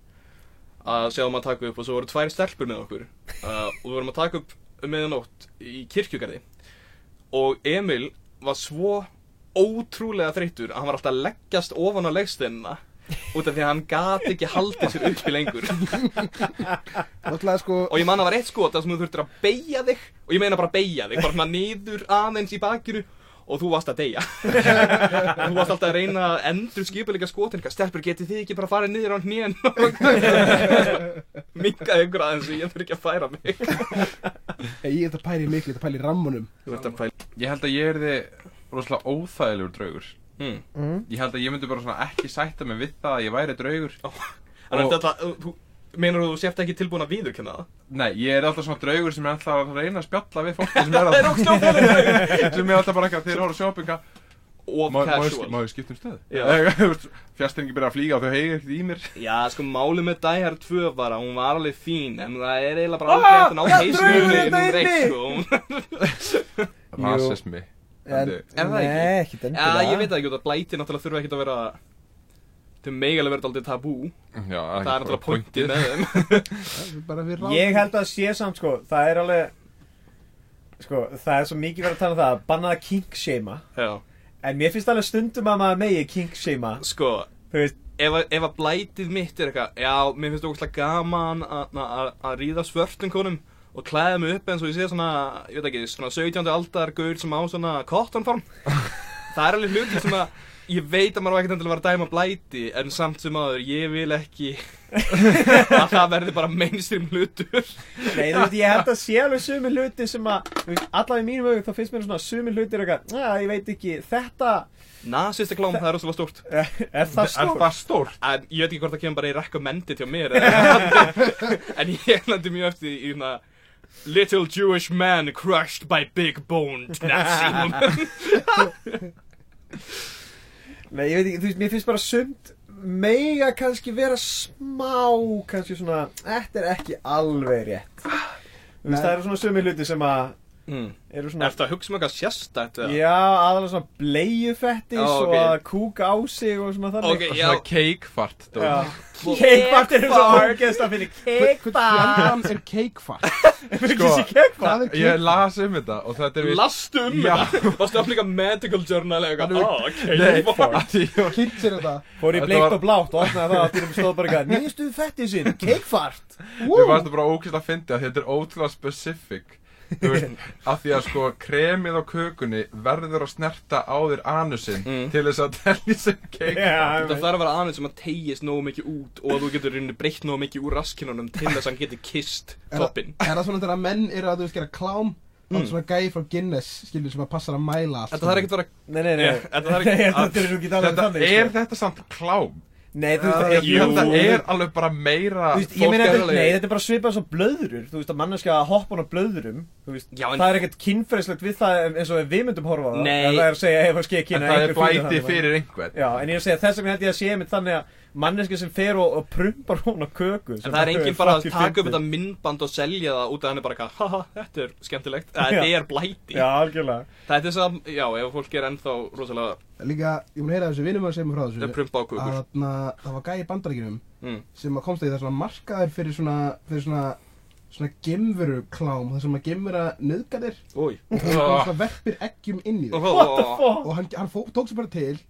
að sjáum að taka upp og svo voru tvær stelpur með okkur uh, og við vorum að taka upp um meðanótt í kirkjugarði. Og Emil var svo ótrúlega þreyttur að hann var alltaf að leggjast ofan á legsteinina út af því að hann gat ekki haldið sér uppi lengur. Sko og ég man að það var eitt skot þar sem þú þurftir að beigja þig og ég meina bara beigja þig, bara niður aðeins í bakinu og þú varst að deyja. Þú varst alltaf að reyna að endur skipuleika skotin stelpur getið þið ekki bara að fara niður á hnén minkaði ykkur aðeins ég þurfi ekki að færa mig. Ég ég er þetta pæli miklu, þetta pæli í rammunum þú ert að pæla. Ég held að ég er þið rosalega óþægilegur draugur hmm. Ég held að ég myndi bara svona ekki sætta mig við það að ég væri draugur. Þannig að þetta, þú, Meinar þú sért ekki tilbúin að viðurkenna það? Nei, ég er alltaf svona draugur sem er alltaf að reyna að spjalla við fólki sem er Það er að ógstofnlega sem er alltaf bara þeir eru að shoppinga Of Má má ég casual. má ég skipta um stöð? Já. Fjastringi byrja að flýga og þau heyri ekkert í mér. Já, sko, málið með Die Hard 2 var að hún var alveg fín En það er eiginlega bara ágætt að ná heisnunni draugurinn Númer inni! 1, Hún- Rasismi En, Er það ekki? Nei, ekkert Já, endilega. ég veit það ekki, út að blæti náttúrulega þurfa ekkert að vera Þau mega alveg verið aldrei tabú. Já, Það er náttúrulega pointið. með þeim. Ég held að sé samt sko, það er alveg Sko, það er svo mikið verið að tala um það að banna að kink-shama. Já, En mér finnst alveg stundum að maður megi kink-shama. Sko, Þú veist, ef, að- ef að blætið mitt er eitthvað Já, mér finnst það ógæslega gaman að- að að ríða svörtum konum Og klæða mig upp eins og ég sé svona, ég veit ekki, svona 17. aldar gaur sem á svona cottonform Það er alveg hluti sem að Ég veit að maður á ekkert endilega að vera að dæma blæti En samt sem aður, ég vil ekki Að það verði bara mainstream hlutur nei þú veist, ég held að sé alveg sumi hluti sem að Allavega í mínum augum þá finnst mér svona sumi hluti er eitthvað Já, ég veit ekki, þetta Nasista klám, það er rosalega stórt Er, er það Er stór? það stórt? En ég veit ekki hvort það kemur bara í recommended hjá mér En ég lendi mjög eftir í hérna Little Jewish man crushed by big boned Nazi. Woman Nei, ég veit ekki, þú veist, mér finnst bara sumt Mega kannski vera smá Kannski svona, þetta er ekki alveg rétt. Þú veist, það eru svona sumi hluti sem að mm. Eru svona Ertu að hugsa um eitthvað sérstætt eða? Já, aðalega svona bleiufettis Já, ok. og að kúka á sig og svona þannig. Ok, Og já. svona keikfart Cakefart er svo ógeðst að finna er cakefart. Sko, Cakefart? Það er ég las um þetta og þetta er við Lastu um þetta? Varstu að líka medical journal eða eitthvað? Ah, ok að því ég- Kynnt sér þetta. Fór í Þetta bleikt var- og blátt og opnaði það að því stóð bara eitthvað Nýstu fettis sinn, cakefart. Mér fannst það bara ókvæmst að fyndi að þetta er ótrúlega specific Þú veist, af því að sko kremið á kökunni verður að snerta á þér anusinn Mm. til þess að telli sem keik. Það þarf að vera aðeins sem að tegist nógu mikið út og að þú getur rauninni breytt nógu mikið úr raskinunum til þess að hann geti kist Er það- toppinn. Er það svona þegar menn eru að þú veist gera klám Það er svona gæi frá Guinness Skilur sem að passar að mæla allt Þetta þarf ekkert að vera Nei, nei, nei. Ég- þetta þarf ekki- Nei, Þetta er svo ekki talað um Þetta þannig er sko. þetta samt klám Nei, þú veist, Ég að jú, það er alveg bara meira Þú veist, ég meina, nei, þetta er bara svipað svo blöðrur. Þú veist, að manneska að hoppa á blöðurum Þú veist, Já, en- það er ekkert kynferðislegt við það eins og við myndum horfa á það. Nei. En það er að segja, ef að skeið En kynna það er einhver fyrir blæti þannig, fyrir einhvern. Já, en ég er að segja, þess vegna held ég að sé einmitt þannig að manneski sem fer og, og prumpar hún á köku En það er enginn bara að taka upp þetta myndband og selja það út af henni bara eitthvað Haha, þetta er skemmtilegt. Þetta er blæti. Já, algjörlega. Þetta er þess að, já, ef fólk er ennþá rosalega Líka, ég mun heyra þessu vinnum að segja mig frá Það er þessu prumpa á að þarna, það var gæi í bandaríkinum mm. sem að komst að því það er svona markaður fyrir svona fyrir svona svona gemveru klám það sem að gemvera nöðgadir og hann svona verpir eggjum inn í the fuck? og hann, hann fó, tók sér bara til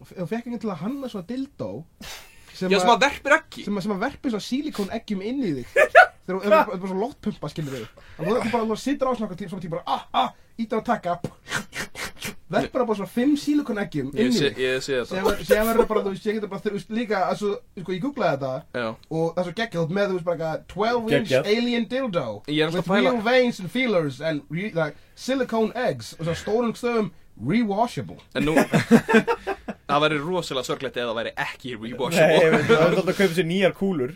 og, fekk enginn til að hanna svona dildó sem, Já, sem að verpir ekki sem, að, sem að verpir svona silikón eggjum inn í þig. Þegar þú- er bara svona lottpumpa skilur að þú bara, þú sittur á svona svona tíma bara ah, ah, íta að taka. Verpir á bara svona fimm silikón eggjum Ég inn í þig. ég sé þetta. Sem verður bara, þú veist, ég getur bara, þú veist, líka, altså, sko, ég googlaði þetta Já. og það er svo veist, með, þú veist, bara eitthvað 12 inch Geggjað. alien dildo Ég er alltaf with að pæla- real veins and feelers and re, like, silicone eggs og svo stórum stöðum rewashable. En nú Það væri rosalega sorglegt eða það væri ekki Nei, ég rewashable veit, það. Er alltaf að kaupa sér nýjar kúlur.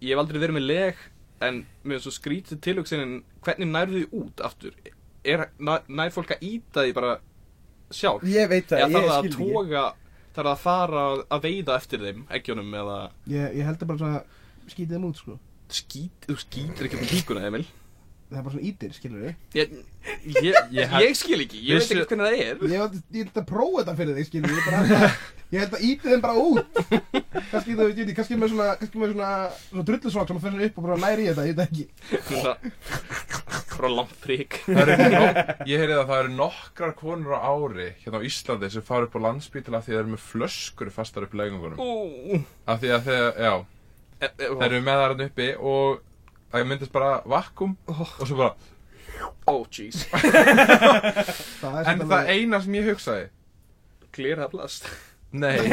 Ég hef aldrei verið með leg En er svo skrítið tilhugsininn Hvernig nærðu því út aftur? Er, nær, fólk að íta því bara sjálf? Ég veit það, ég þarf það að skil ekki. toga það að fara að veiða eftir þeim Eggjunum eða? Ég, ég held að bara skítið þeim út, sko. Skít, Þú skítir ekki um kíkuna, Emil það er bara svona ítir, skilur þig Ég, ég, Ég ég, skil ekki, ég veit ekki hvernig það er. Ég, ég held að prófa þetta fyrir þig, skilur ég bara ég held að ítið þeim bara út. Kannski, þú veit, ég kannski með svona kannski með svona, svona drullusvák sem að svona upp og bara næri í þetta, ég veit ekki. Frá nok- Ég heyrði að það eru nokkrar konur á ári hérna á Íslandi sem fara upp á landspítala af því að það eru með flöskur fastar upp legungunum Ú, af því að þegar, já, e- e- þeir eru með það hérna uppi og það myndist bara vakkum og svo bara Ó, jeez. En það eina sem ég hugsaði Clear það plast Nei.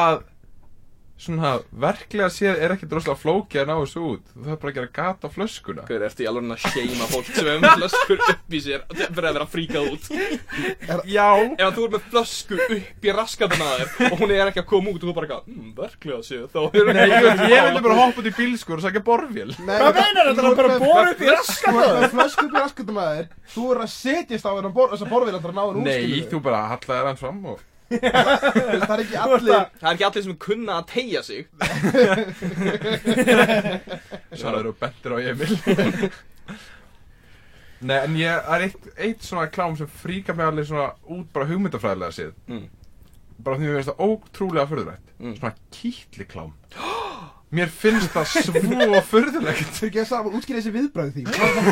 Að svona verklega séð er ekkert rosalega flókið að ná þessu út. Þú þarf bara að gera gat á flöskuna. Hver ertu í alveg að seima fólk sem er með flöskur upp í sér fyrir að vera fríkað út? Já. Ef þú er með flösku upp í raskatana þér og hún er ekki að koma út og þú bara eitthvað, hmm, verklega séu þá. Er Nei, ég, ég vildi bara hoppa út í bílskur og sækja borvél. Hvað meinar þetta? Það er bara að bora upp í raskat á Það þér? er flösku upp í raskatum að þér. Þú er að setjast á þennan bor, að Það er ekki allir Það er ekki allir sem kunna að tegja sig. Svarar og bentir á Emil. Nei, en ég er eitt, eitt svona klám sem fríkar mig alveg svona út bara hugmyndafræðilega séð. Mm. Bara því mér finnst það ótrúlega furðulegt. Mm. Svona kýtli klám Mér finnst það svo furðulegt. Þau ekki að saman útskýra þessi viðbröð því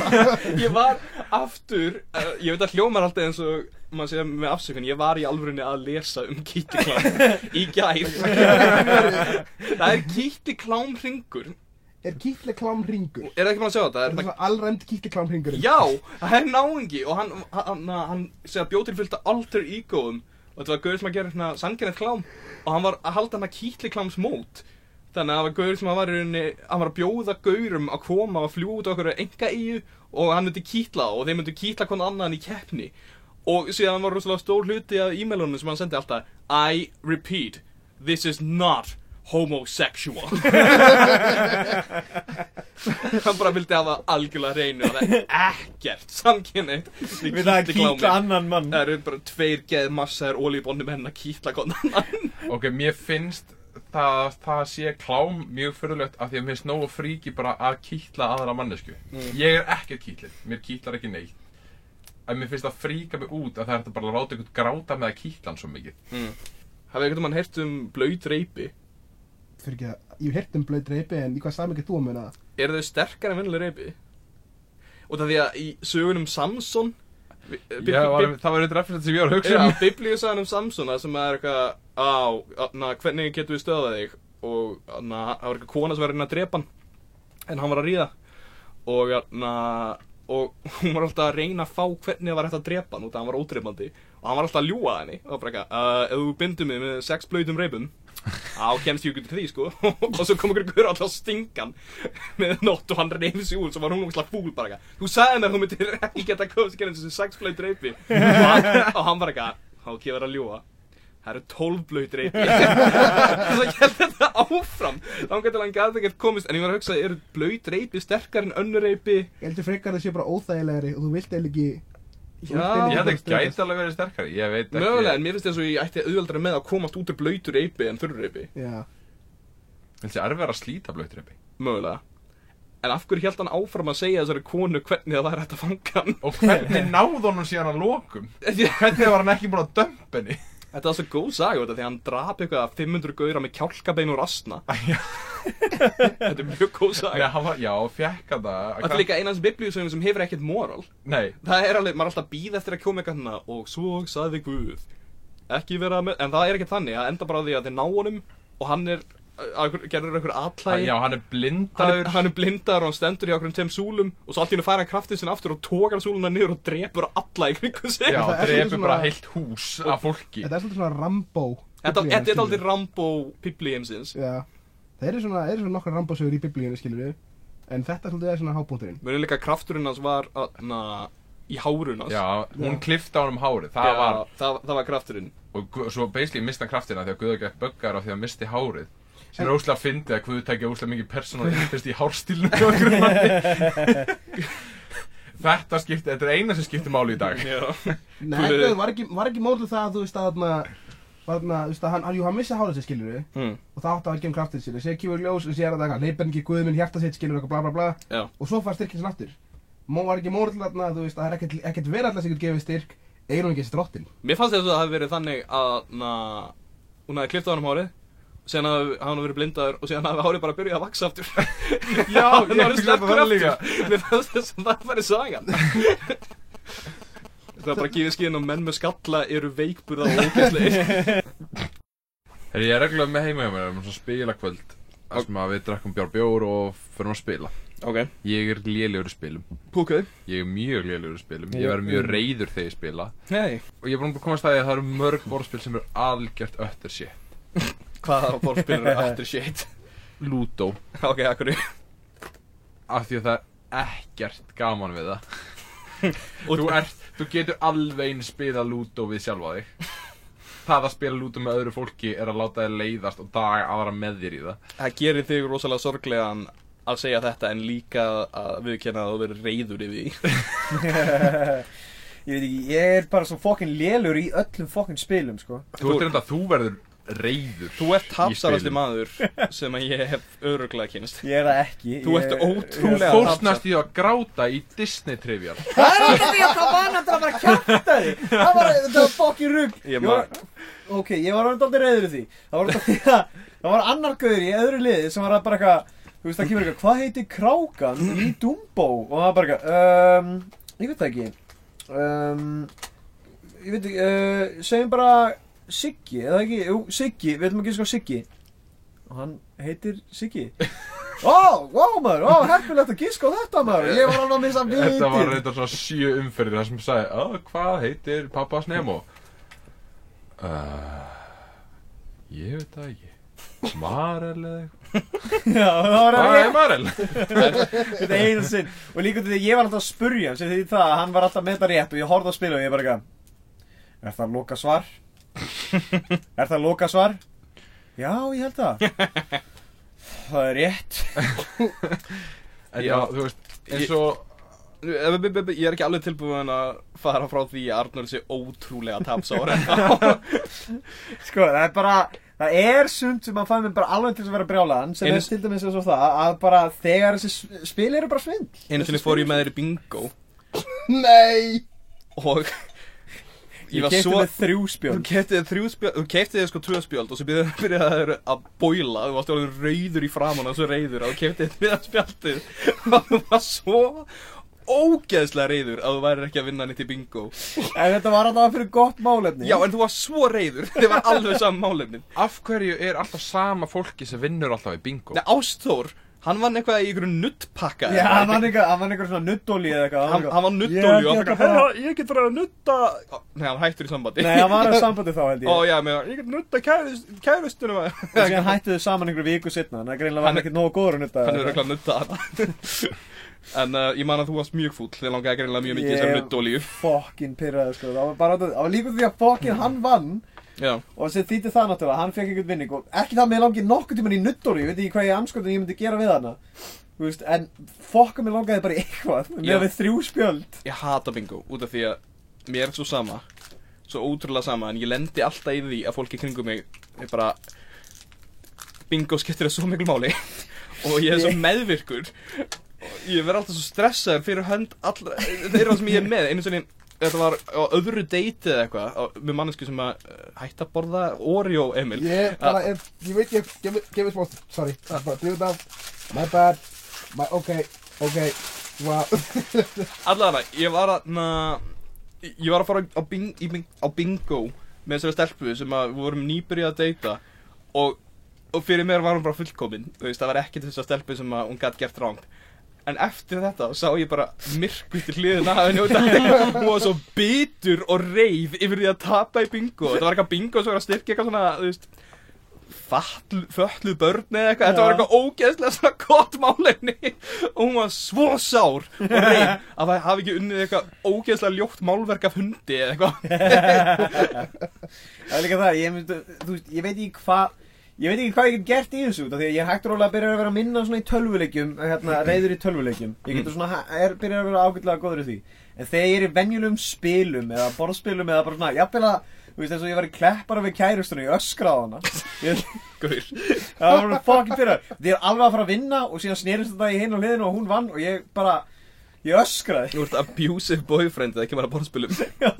Ég var aftur, uh, ég veit að hljómar alltaf eins og maður segja með afsökun, ég var í alvörunni að lesa um kýttiklám í gær. Það er kýttiklám hringur Er kýtli klám ringur Er það ekki maður að sjá þetta? Er Er það það... svona alræmt kýtli klám ringur Já, það er náingi og hann, hann, hann, hann segja bjóð til fylgta alter egoum og þetta var gauður sem að gera svona sangjænett klám og hann var að halda hann að kýtli klámsmót þannig að það var gauður sem að var í rauninni hann var að bjóða gaurum að koma út á okkur enga eigu og hann myndi kýtla og þeir myndi kýtla konan annan í keppni. Og síðan var rosalega stór hluti af e-mailunum sem hann sendi alltaf I repeat, this is not homosexual. Hann bara vildi hafa algjörlega reynu og það er ekkert samkynnitt Við það að kýtla annan mann. Það eru bara tveir geð massaðir ólíbónni menn að kýtla konan annan. Ok, mér finnst það, það sé klám mjög furðulegt af því að mér finnst nógu fríki bara að kýtla aðra mannesku Ég er ekkert kýtlið, mér kýtlar ekki neitt. En mér finnst það fríka mig út að það er hægt að bara láta ykkur gráta með að kýtla hann svo mikið. Hafið einhvern mann heyrt um blöyt reypi Fyrir ekki að, ég hef heyrt um blöð reypi en í hvað samið þú að muna? Eru þau sterkar en vennileg reypi? Og það því að í sögunum Samson Já, var, það var eitthvað referens sem ég var að hugsa Já, um. Biblíusagan um Samson það sem er eitthvað á, na, hvernig getum við stöðað þig? Og na, það var eitthvað kona sem var að reyna að drepa hann en hann var að ríða. Og, na, og hún var alltaf að reyna að fá hvernig það var hægt að drepa hann út af hann var ódreipandi og hann var alltaf að ljúga henni. Og það var bara eitthvað, uh, ef þú bindur mig með sex blöytum reipum á kemst ég ykkur til því sko. Og svo kom ykkur gaur alltaf stingan með nótt og hann reyði sig úr svo var hún umslag fúl bara eitthvað. Þú sagði mér að þú myndir ekki geta komast að gera þessi sex blöyt reipi. Og hann, og bara eitthvað þá ekki verið að ljúga. Það eru tólf blöyt reipi. Og svo gæti þetta áfram. Þá getur hann gæti ekkert komist. En ég var að hugsa eru blöyt reipi sterkar en önnur reipi? Ég heldur frekar að það sé bara óþægilegri og þú vilt eða ekki Já, Ég held ekki gæti alveg verið sterkari, ég veit ekki. Mögulega en mér finnst þess að ég ætti auðvöldra með að komast út úr blöytur reipi en þurru reipi Já. Þessi erfið að slíta blöytreipi mögulega. En af hverju held hann áfram að segja þessari konu hvernig það væri hægt að fanga hann? Og hvernig náð honum síðan að lokum? Hvernig var hann ekki búin að dömpa henni? Þetta var svo góð saga þetta því að hann drap eitthvað 500 gauðra með kjálkabein og rastna. Þetta er mjög góð Nei, saga hann var, já, fekk hann það. Þetta er líka einans biblíusögum sem hefur ekkert moral. Nei, Það er alveg, maður er alltaf að býða eftir að koma eitthvað hana Og svo sagði Guð Ekki vera með, en það er ekki þannig Það enda bara því að þeir ná honum Og hann er, að, gerður einhver atlægi já, hann er hann er, blindaður hann er blindar og hann stendur í okkur tveim súlum og svo allt í hennu fær hann kraftið sinna aftur og tókar súluna niður og drepur alla í kringu sig. Já, Það er svona- bara heilt hús af fólki. Þetta er svolítið svona Rambo Þetta er aldrei. Rambo piplíheimsins Já. Það eru svona, svona nokkra Rambo sögur í biblíunni skilur við En þetta svolítið er svona hábúturinn Mér er líka krafturinn hans var na, í hárun hans. Já, hún Já. klifta honum hárið, það Já, var það, það var krafturinn. Og svo basically mista hann kraftina því að Guður gett böggar á því að hann misti hárið sem er óslega fyndið að Guður tekja óslega mikið persónal interest í hárstílnum hjá einhverjum manni. Þetta skipti, þetta er eina sem skiptir máli í dag. Já, Nei, það var ekki, var ekki mólið það að þú veist að þarna þú veist að hann, hann, jú, hann missi hárið sér skilur við mm. og það átti að gefa kraftið sér, sér kýfur ljós og sér að það leipir ekki guð minn hjarta sitt skilur eitthvað bla bla bla. Já. og svo fær styrkinn sinna aftur. Mó var ekki til þarna, þú veist, að það er ekkert, ekkert verið alltaf sem getur gefið styrk eigin hún ekki þessi drottin Mér fannst þess að það hafi verið þannig að na, hún hafi kliftað honum hárið Síðan hafi hann verið blindaður og síðan hafi hárið bara byrjað að vaksa aftur. Já, Hann það líka. aftur. Að það væri sagan. Það bara að gefa skinn og menn með skalla eru veikburða og ógæslegir Þegar ég er reglulega með heima hjá mér um svona spilakvöld þar sem að við drakkum bjór bjór og förum að spila. Ok, Ég er lélegur í spilum. Ok. Ég er mjög lélegur í spilum. Ég verður mjög reyður þegar ég spila. Hei, Og ég er búin að komast að því að það eru mörg borðspil sem eru algjört öttur shit Hvaða borðspilur er aftur shit? Ludo Ok, akkur Af því að það er ekkert gaman við það. Þú, ert, þú getur alveg einn spila Ludo við sjálfa þig. Það að spila Ludo með öðru fólki er að láta þig leiðast og daga aðra með þér í það. Það gerir þig rosalega sorglegan að segja þetta en líka að viðkenna að þú verður reyður yfir því. Ég veit ekki, ég er bara svo fokkin lélur í öllum fokkin spilum, sko. Þú að þú verður reyður Þú ert tapsarasti spilum. maður sem að ég hef öruglega kynst Ég er það ekki. Þú ert Þú ótrúlega fórst næst í að gráta í Disney Trivial Það er ekki því að það var náttúrulega bara kjátt að því Það var, þetta var fokkin rugg Ég var, Ok, ég var alveg dálítið reyður í því. Það var dálítið að Það var annar gauður í öðru liði sem var að bara eitthvað Þú veist, það kemur eitthvað, hvað heitir krákan í Dumbo? Og það var bara eitthvað, um, ég veit það ekki. Um, Ég veit ekki, uh, segjum bara Siggi, eða ekki, jú, Siggi, við ætlum að gíska á Siggi. Og hann heitir Siggi. Ó, ó maður, ó, herfilegt að gíska á þetta maður. Ég var alveg að missa vitið Þetta var reynda svona sjö umferðir þar sem sagði "Ó, Hvað heitir pappas Nemo? Uh, ég veit það ekki. Marel eða eitthvað? Já, það var Hvað að er Marel? Þetta einu sinn Og líka til því ég var alltaf að spurja sem því það að hann var alltaf með þetta rétt og ég horfði að spila og ég bara eitthvað Er það loka svar? er það loka svar? Já, ég held það. Það er rétt. En Já. þú veist, eins og Ég er ekki alveg tilbúin að fara frá því að Arnur sé ótrúlega tapsár. Sko, það er bara Það er sund sem að fæði mig bara alveg til að vera brjálaðan sem Einu er til dæmis eins og það að bara þegar þessi spil eru bara svindl Einu sinni fór ég með þér í bingo. Nei. Og Ég, ég var kefti svo með þrjú Þú spjón keftið þrjú spjöld, þú keftið sko tvö spjöld og svo byrjaði byrjaði þér að bóila, þú varst orðin rauður í framann og svo rauður og þú keftið þriða spjaldið og þú var svo ógeðslega rauður að þú værir ekki að vinna nýtt í bingo. En þetta var alltaf fyrir gott málefni Já, en þú var svo rauður, þið var alveg saman málefnin. Af hverju er alltaf sama fólki sem vinnur alltaf í bingo? Nei, Ásþór, hann vann eitthvað í einhverju nuttpakka. Já, hann var einhver, hann var einhver svona nuttóli eða eitthvað Hann, hann var Ég nuttólju og hann herra, ég get bara að nutta Nei, hann hættur í sambandi. Nei, hann var að sambandi þá held ég. Ó, já, með, ég get nutta að Og síðan hættu þau saman einhverju viku setna Þannig að greinlega var Hann- ekkert nógu góður að nutta Hann er örugglega nutta hann En uh, ég man að þú varst mjög fúll Þið langaði greinlega mjög mikið Ég- þessar nuttólju Fokkin pyrraði sko. Það var bara Það var líka því að fokkin hann vann Já, Og sem þýtti það náttúrulega Hann fekk einhvern vinning Og ekki það með langi nokkuð tíman í nuttóri Ég veit ekki hvað ég anskotin ég myndi gera við hana. Veist En fokka mér langaði bara eitthvað. Með við þrjú spjöld. Ég hata bingo Út af því að mér er svo sama Svo ótrúlega sama En ég lendi alltaf í því að fólki kringum mig Er bara Bingo skiptir það svo miklu máli. Og ég er svo meðvirkur. Og Ég verð alltaf svo stressaður fyrir hönd allra Þeirra sem ég er með Einu Þetta var á öðru deiti eða eitthvað Með mannesku sem að uh, hætti að borða Oreo Emil. Ég bara, ef, ég veit ég, gefið gef smá, sorry, það er bara, drifið af, my bad, my, ok, ok, wow, Allavega, ég var að na, Ég var að fara á, bing, í, bing, á bingo Með þessari stelpu sem að við vorum nýbyrjað að deyta Og, og fyrir mér var hún bara fullkomin Þú veist, það var ekkert þessar stelpu sem að hún gætt gert ránt En eftir þetta sá ég bara myrkvi til hliðina af henni því Hún var svo bitur og reið yfir því að tapa í bingo. Þetta var eitthvað bingo sem var að styrkja eitthvað svona, þú veist Fatlu, fötluð börn eða eitthvað. Þetta var eitthvað ógeðslega svona gott málefni. Og hún var svo sár og reið að það hafi ekki unnið eitthvað ógeðslega ljótt málverk af hundi eða eitthvað. Það er líka það, ég, myndi, veist, ég veit ekki hvað Ég veit ekki hvað ég get gert í þessu út af Því að ég hægt rólega að byrja að vera að minna svona í tölvuleikjum hérna, Reyður í tölvuleikjum. Ég getur svona, er byrja að vera ágætlega góður í því. En þegar ég er í venjulegum spilum Eða borðspilum eða bara svona Jafnvel að, þú veist, eins og ég var í kleppara við kærustunni Ég öskraði hana. Ég. Það var bara fucking fyrir Þið er alveg að fara að vinna Og síðan snerist þetta í hinn og hliðinu og hún vann Og ég bara, ég öskraði. Þú ert abusive boyfriend eða ekki bara borðspilum. Já,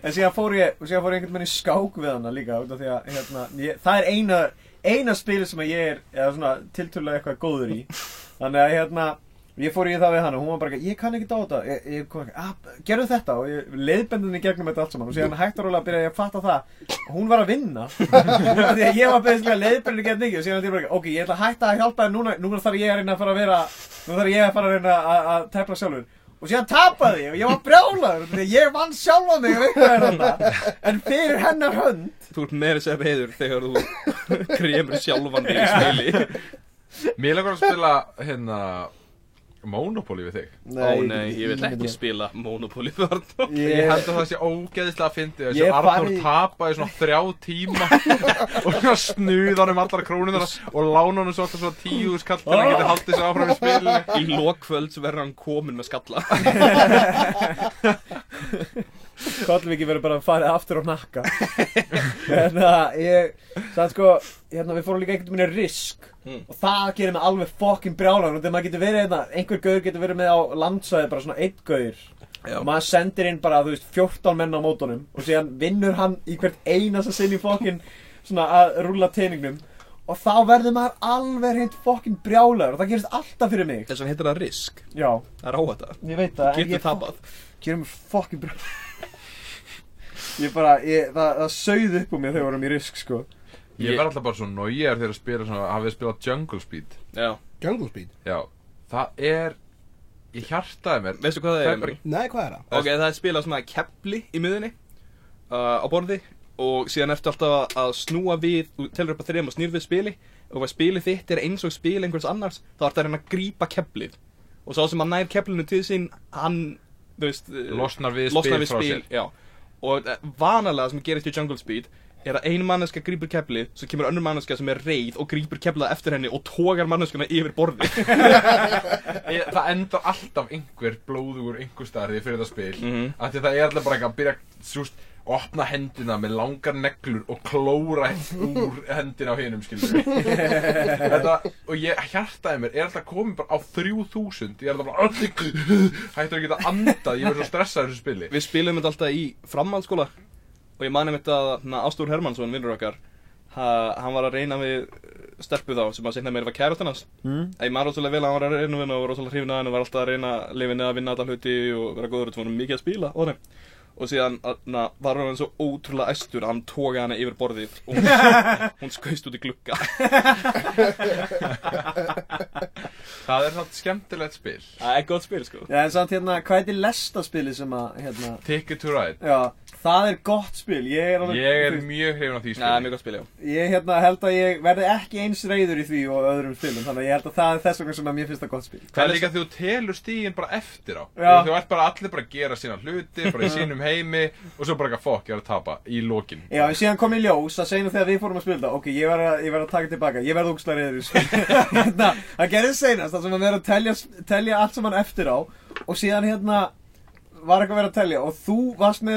en síðan fór ég síðan fór ég einhvern veginn í skák við hana líka því að hérna, ég, það er eina eina spil sem að ég er eða svona tiltölulega eitthvað góður í. Þannig að hérna ég fór í það við hana og hún var bara ég kann ekki þetta ég, ég kom ekki, ah, gerðu þetta. Og ég leiðbendin í gegnum þetta allt saman. Og síðan hægt og rólega byrja ég að fatta það. Hún var að vinna. Því að ég var beðislega leiðbendin í gegnum mikið. Og síðan ég bara ok, ég ætla að hætta að hjálpa þér. Núna núna þarf ég að reyna að fara að vera nú þarf ég að fara að reyna að, að tepla sjálfur. Og síðan tapaði ég og ég var brjálaður. Því að ég vann sjálfa mig er þetta en fyrir hennar hönd Þú ert meira sér reyður þegar þú kremur sjálfan þig í spili. Mér langar að spila hérna Monopoly við þig. Ó nei, ég vil ekki spila Monopoly þarna. Ég Ég, held að það sé ógeðislega að fyndi Ég Þessi Arnór farið- tapa í svona þrjá tíma Og svona snuða hann um allar krónunar Og lána hann svo alltaf svona tíu skall Til að hann geti haldið sér áfram í spilinu. Í lokkvöld verður hann komin með skalla Kollviki verður bara að fara aftur á nakka Hérna, ég Sann sko, hérna, við fórum líka einhvern veginn risk. Mm. Og það gerir mig alveg fokkin brjálan Og þegar maður getur verið hérna Einhver gaur getur verið með á landsvæði Bara svona einn gaur. Já. Og maður sendir inn bara, þú veist, 14 menn á mótunum. Og síðan vinnur hann í hvert einasta sinn í fokkin Svona að rúlla teiningnum Og þá verður maður alveg hreint fokkin brjálaður. Og það gerist alltaf fyrir mig. Þess vegna heitir það risk. Já, Það er áhætta ég veit það Getur tapað. gerir mér fokkin brjál Ég bara, ég, það, það sauð upp úr mér þegar við vorum í risk, sko Ég verð alltaf bara svo nógjar þegar að spila svona Hafið spilað Jungle Speed Já Jungle Speed Já Það er Ég hjartaði mér Veistu hvað það er? bara-? Nei, hvað er það? Ok, það er spilað svona kepli í miðunni uh, á borði og síðan ertu alltaf að- snúa við þú telur upp að þrejum og snýr við spili og ef að spilið þitt er eins og spil einhvers annars þá ertu að reyna að grípa keplið og sá sem að nær keplinu til sín hann, þú veist Losnar við losnar spil við frá spil sér já. Og uh, vanalega sem gerist í Jungle Speed er að ein manneska grípur keplið svo kemur önnur manneska sem er reið og grípur keplað eftir henni og tógar manneskuna yfir borði Það endar alltaf einhver blóðugur einhver starði fyrir þetta spil Mhm. af því það er alltaf bara eitthvað að byrja súst, opna hendina með langar neglur og klóra úr hendina á þetta, og ég hjartaði mér er alltaf komið bara á 3000 ég er alltaf bara hættur að geta andað, ég verður svo stressaður í þessu spili. Við spilum þetta alltaf í framhaldsskóla. Og ég mani mitt að na, Ástúr Hermansson, vinnur okkar ha, hann var að reyna við stelpu þá sem að segna meira var kærastan hans. Mm. Ég man rosalega vel að hann var að reyna við henni og var rosalega hrifin að henni og var alltaf að reyna henni að vinna alla hluti og vera góður og það var mikið að spila og þannig og síðan na, var hann svo ótrúlega æstur að hann tóga hana yfir borðið og hún, hún skauðst út í glugga. Það er svona skemmtilegt spil. Það er gott spil sko. Já, en samt hérna, hvað er lestaspili sem að, hérna Ticket to Ride. Já, það er gott spil Ég er alveg ég er mjög hrifin á því Já, spili mjög gott spil, já. Ég hérna held að ég verði ekki eins reyður í því og öðrum spilum Þannig að ég held að það er þess vegna sem að mér finnst það gott spil. Það er líka þegar þú telur stígin bara eftir á. Já. Þú ert bara allir bara að gera sína hluti Bara í sínum heimi Og svo bara ekki að fokk, ég er að tapa í lokin. Já, en síðan kom í ljós að segja þegar við fórum að spila þetta Ok, ég verð að, ég að taka tilbaka, ég verð úkslega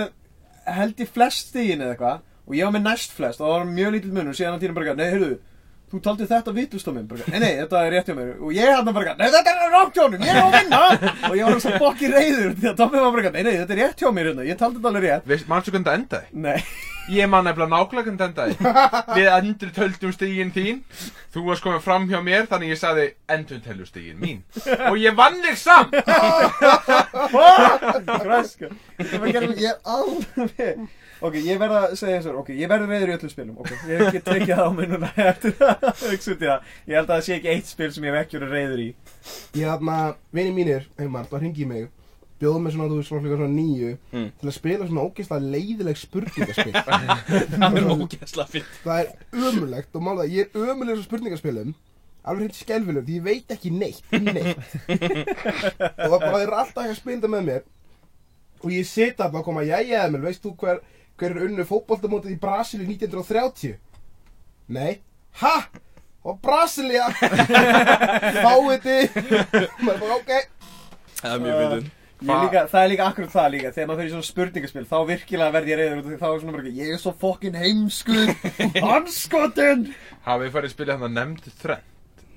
á Og Og held í flest stígin eða eitthvað Og ég var með næst flest og það var mjög lítill munur Síðan að tíma bara, nei, heyrðu Þú taldi þetta vitust á mér, bara, nei, nei, þetta er rétt hjá mér. Og ég hann bara, nei, þetta er rátt hjá honum, ég er á að vinna. Og ég var svo bokki reyður Því að Tommi var bara, nei, nei, þetta er rétt hjá mér hérna. Ég taldi þetta alveg rétt. Veist, mannstu hvernig það endaði? Nei, Ég man nefnilega nákvæmlega hvernig það endaði. Við endur töldum stígin þín. Þú varst komið fram hjá mér Þannig ég sagði endur telur stígin mín. Og ég vann þig samt. Græska Er Ok, ég verð að segja eins og Ok, ég verður reyður í öllum spilum. Ok, ég hef ekki tekið það á mig núna. Eftir að hugsa út í það. Ég held að það sé ekki eitt spil sem ég hef ekki verið reyður í. Ég hafna, vini mínir, heimar, það hringi í mig. Bjóðu mig svona, þú veist, svona svona nýju Mm. Til að spila svona ógeðslega leiðileg spurningaspil. Það er ógeðslega fint Það er ömulegt og mála ég er ömulegur svo spurningaspilum Alveg hreint skelfilegur, því ég veit ekki neitt, um neitt. Og það bara eru alltaf ekki að spila þetta með mér. Og ég sita bara að koma, jæja Emil, veist þú hver, hver er unnu fótboltamótið í Brasilíu 1930? Nei. Ha? Og Brasilia Fáiði Maður bara, ok. Það er mjög fyndin Ég líka, það er líka akkurat það líka. Þegar maður fyrir svona spurningaspil Þá virkilega verð ég reyður út af því Þá er svona bara ekki, Ég er svo fokkin heimskur. Hanskotin Hafið farið að spila hérna nefnd þrenn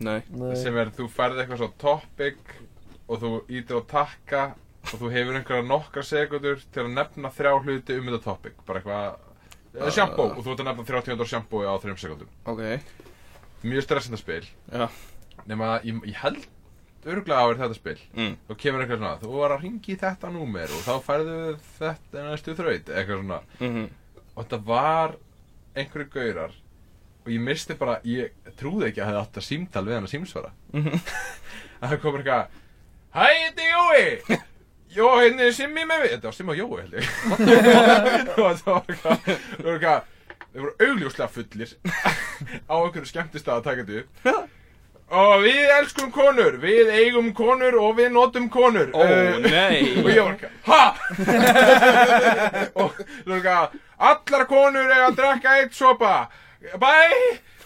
Nei. Sem er, þú færði eitthvað svo topic Og þú ítir á takka Og þú hefur einhverja nokkra sekundur Til að nefna þrjá hluti um þetta topic. Bara eitthvað uh, Shampoo Og þú ert að nefna 30 hundar shampoo á 3 sekundum Ok. Mjög stressandi spil. Já. Nefna, ég, ég held örgulega á er þetta spil. Mm. Þá kemur eitthvað svona Þú var að ringi þetta númer Og þá færðu þetta næstu þraut Eitthvað svona. Mm og þetta var einhverju gaurar og ég misti bara, ég trúði ekki að það hefði að símtal við hann að símsvara. Að það komur eitthvað Hæ, þetta er Jói Jó, hérna er Simmi með við Þetta var Simmi og Jói held ég. Það var eitthvað það var eitthvað þeir voru augljóslega fullir á einhverju skemmtistað að taka þetta upp. Og við elskum konur við eigum konur og við notum konur. Ó, Eh, nei. Og ég var ekki ha? Og þú veist ekki allar konur eiga að drekka eitt sopa. Bæ!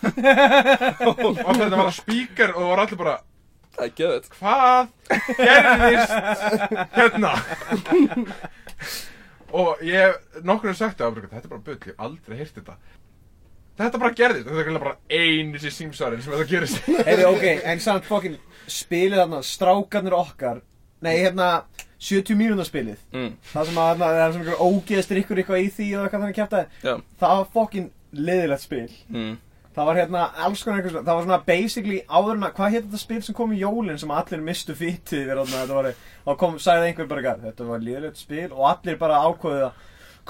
Og þetta var spíkar og það var allir bara Það er geðvett hvað gerðist hérna? Og ég hef nokkur sagt það þetta er bara bull, ég hef aldrei heyrt þetta. Þetta bara gerðist þetta er bara einu sér símsvarinn sem þetta gerist. Heiði, ok, en samt fokkin spilið þarna, strákarnir okkar Nei, hérna, 70 mínúna spilið. Mm. Það sem að þarna, það er svona ykkur eitthvað í því og eitthvað þannig kæftaði Já. Það var fokkin liðilegt spil. Mm. Það var hérna alls konar eitthvað svona, það var svona basically áður en að, hvað hétt þetta spil sem kom í jólinn sem allir mistu fítið yfir þarna, þetta var, þá kom, sagði einhver bara eitthvað, þetta var liðilegt spil og allir bara ákvöðu það,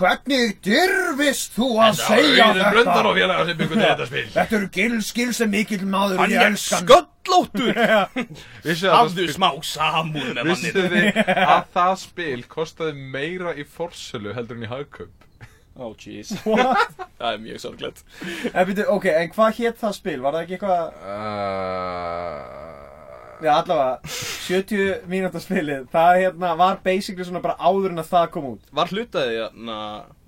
hvernig dyrfist þú að segja þetta? og félagar sem byggur þetta spil. Þetta eru gils, gils sem mikill maður og ég elska hann. sköllóttur! Vissu að Hafðu smá samúð með Vissu mannið þið að það spil kostaði meira í forsölu heldur en í hagkaup Ó, oh, jeez. Það er mjög sorglegt. En byrju, ok, en hvað hétt það spil? Var það ekki eitthvað, uh, já allavega, 70 mínúta spilið, það hérna var basically svona bara áður en að það kom út. Var hlutaði hérna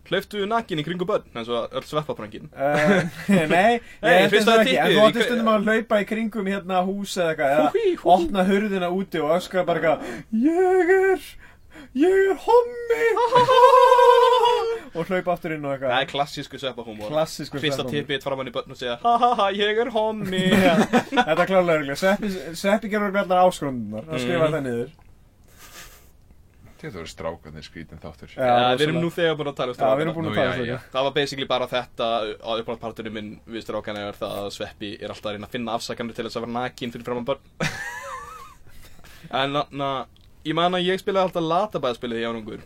Hlauftu nakin í kringu börn eins og öll sveppaprangin Uh, nei, ég held fyrst þess að að ekki, en þú átti stundum að hlaupa í kringum hérna hús eða eitthvað, eða opna hurðina úti og öskra bara eitthvað, ég er, ég er hommi, og hlaupa aftur inn og Það er eitthvað. klassísku sveppahúmor Klassískur Fyrsta sveppahúmor. tippið framann í börn og segja Ha ha ha, ég er hommi. Þetta er klálega örgulega, Sveppi, Sveppi gerur allar áskrundunar, hann skrifar það niður. Þetta voru strákarnir skrítin þáttur. Já, Já, við erum nú þegar búin að tala um Já, við erum strákana búin Nú, að tala já, um þetta. Það var basically bara þetta á uppáhaldsparturinn minn við strákana er það að Sveppi er alltaf að reyna að finna afsakanir til þess að vera nakin fyrir framann börn. En na, ég man að ég spilaði alltaf latabæðaspilið í ánungur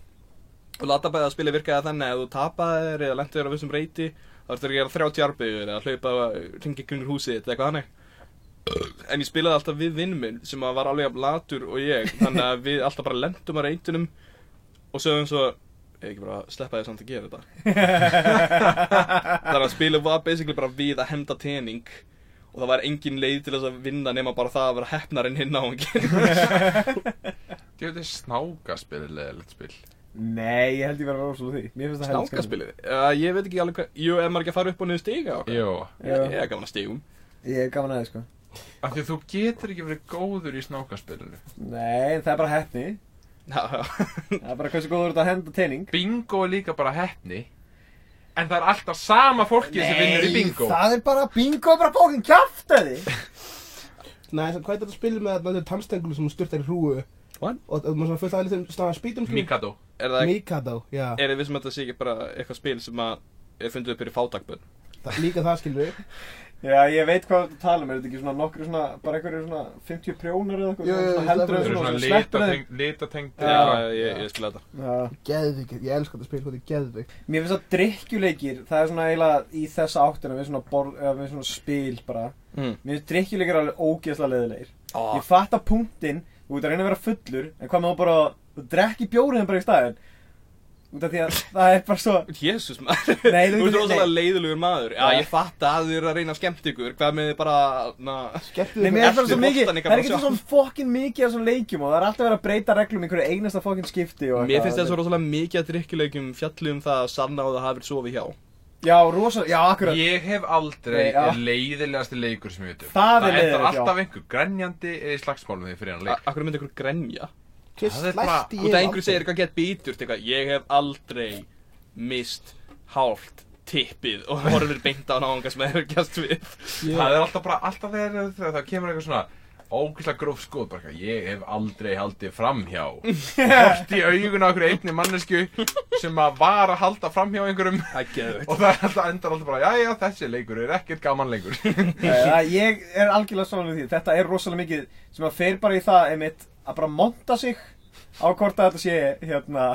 og latabæðaspilið virkaði þannig að þú tapaðir eða lentur á vissum reyti þá ertu að gera 30 arbeigur eða hlaupa ringi kringur húsið eða eitthvað þannig. En ég spilaði alltaf við vinn minn sem var alveg jafn latur og ég þannig að við alltaf bara lentum að reytunum og sögum svo ég ekki bara sleppa þér samt að gera þetta. Þannig að spilið var basically bara við að henda tening og það var engin leið til þess að vinna nema bara það að vera hefnarinn hinn á Þetta er snákaspilið leðilegt spil Nei, ég held ég vera rosalega því. Mér finnst það helst Snákaspilið? Uh, ég veit ekki alveg hvað Jú, ef maður ekki að fara upp og niður stiga Jó Ég, ég er gaman að stigum. Ég er gaman aðeins, sko. Af því að þú getur ekki verið góður í snákaspilinu. Nei, það er bara já Það er bara hversu góður þetta að henda teining. Bingo er líka bara hefni En það er alltaf sama fólkið sem vinnur í bingo. það er bara bingo, bara bókin kjaftaði. Nei, það- hvað er þetta spilið með þetta What? og maður svona fullt af litum spýtum skilur? Mikado Er það Mikado, já Er þið vissum að þetta sé ekki bara eitthvað spil sem að er fundið upp fyrir fátakbönn? Það, líka það skilur við Já, ég veit hvað þú tala um, er þetta ekki svona nokkru svona, bara einhverju svona 50 prjónar eða eitthvað, svona heldur það Það eru svona, svona svona sleppur þeim. litateng- litatengt Já, eitthvað. ég, ég skilja þetta Já. Geðvik, ég elska þetta spil, hvað þetta er geðvik Mér finnst að drikkjuleikir, það er svona eiginlega í þessa áttina við svona, eða við svona spil bara. mm. Mér finnst drikkjuleikir alveg ógeðslega leðilegir. oh, Ég fatt að punktinn, þú ert að reyna að vera fullur, en hvað með þú bara, þú drekki bjóriðin bara í staðinn. Út af því að það er bara svo, Jésús maður. Nei, Þú þú- ert rosalega nei. leiðilegur maður. Já, ég fatt að þið eru að reyna að skemmt ykkur. Hvað með þið bara, na Skemmtu svo ykkar það er ekki svo fokkin mikið af svona leikjum og það er alltaf verið að breyta reglum í hverju einasta fokkin skipti Mér finnst þess að rosalega mikið að drikkjuleikjum fjalli um það að sanna og það hafi verið sofið hjá Já, rosa, já, akkurat. Ég hef aldrei Nei, já. leiðilegasti leikur sem ég veit um. Það er Það er leiðilegt, já. alltaf einhver grenjandi eða í slagsmálum þegar ég fyrir hann leik Akkur myndi ykkur grenja? Hver Það er bara- slæsti Út af einhverju segir eitthvað gett bíturt eitthvað Ég hef aldrei mist hálft tippið og horfir beint á náunga sem hefur gæst við. Það er alltaf bara, alltaf þegar þegar það kemur eitthvað svona ógeðslega gróf skot, bara ég hef aldrei haldið framhjá. Hort í augun á einhverju einni mannesku sem að var að halda framhjá einhverjum. Það er geðveikt. Og það er alltaf endar alltaf bara, já já, þessi leikur er ekkert gaman leikur. Ég er algjörlega saman við því. Þetta er rosalega mikið sem að fer bara í það einmitt að bara monta sig á hvort að þetta sé hérna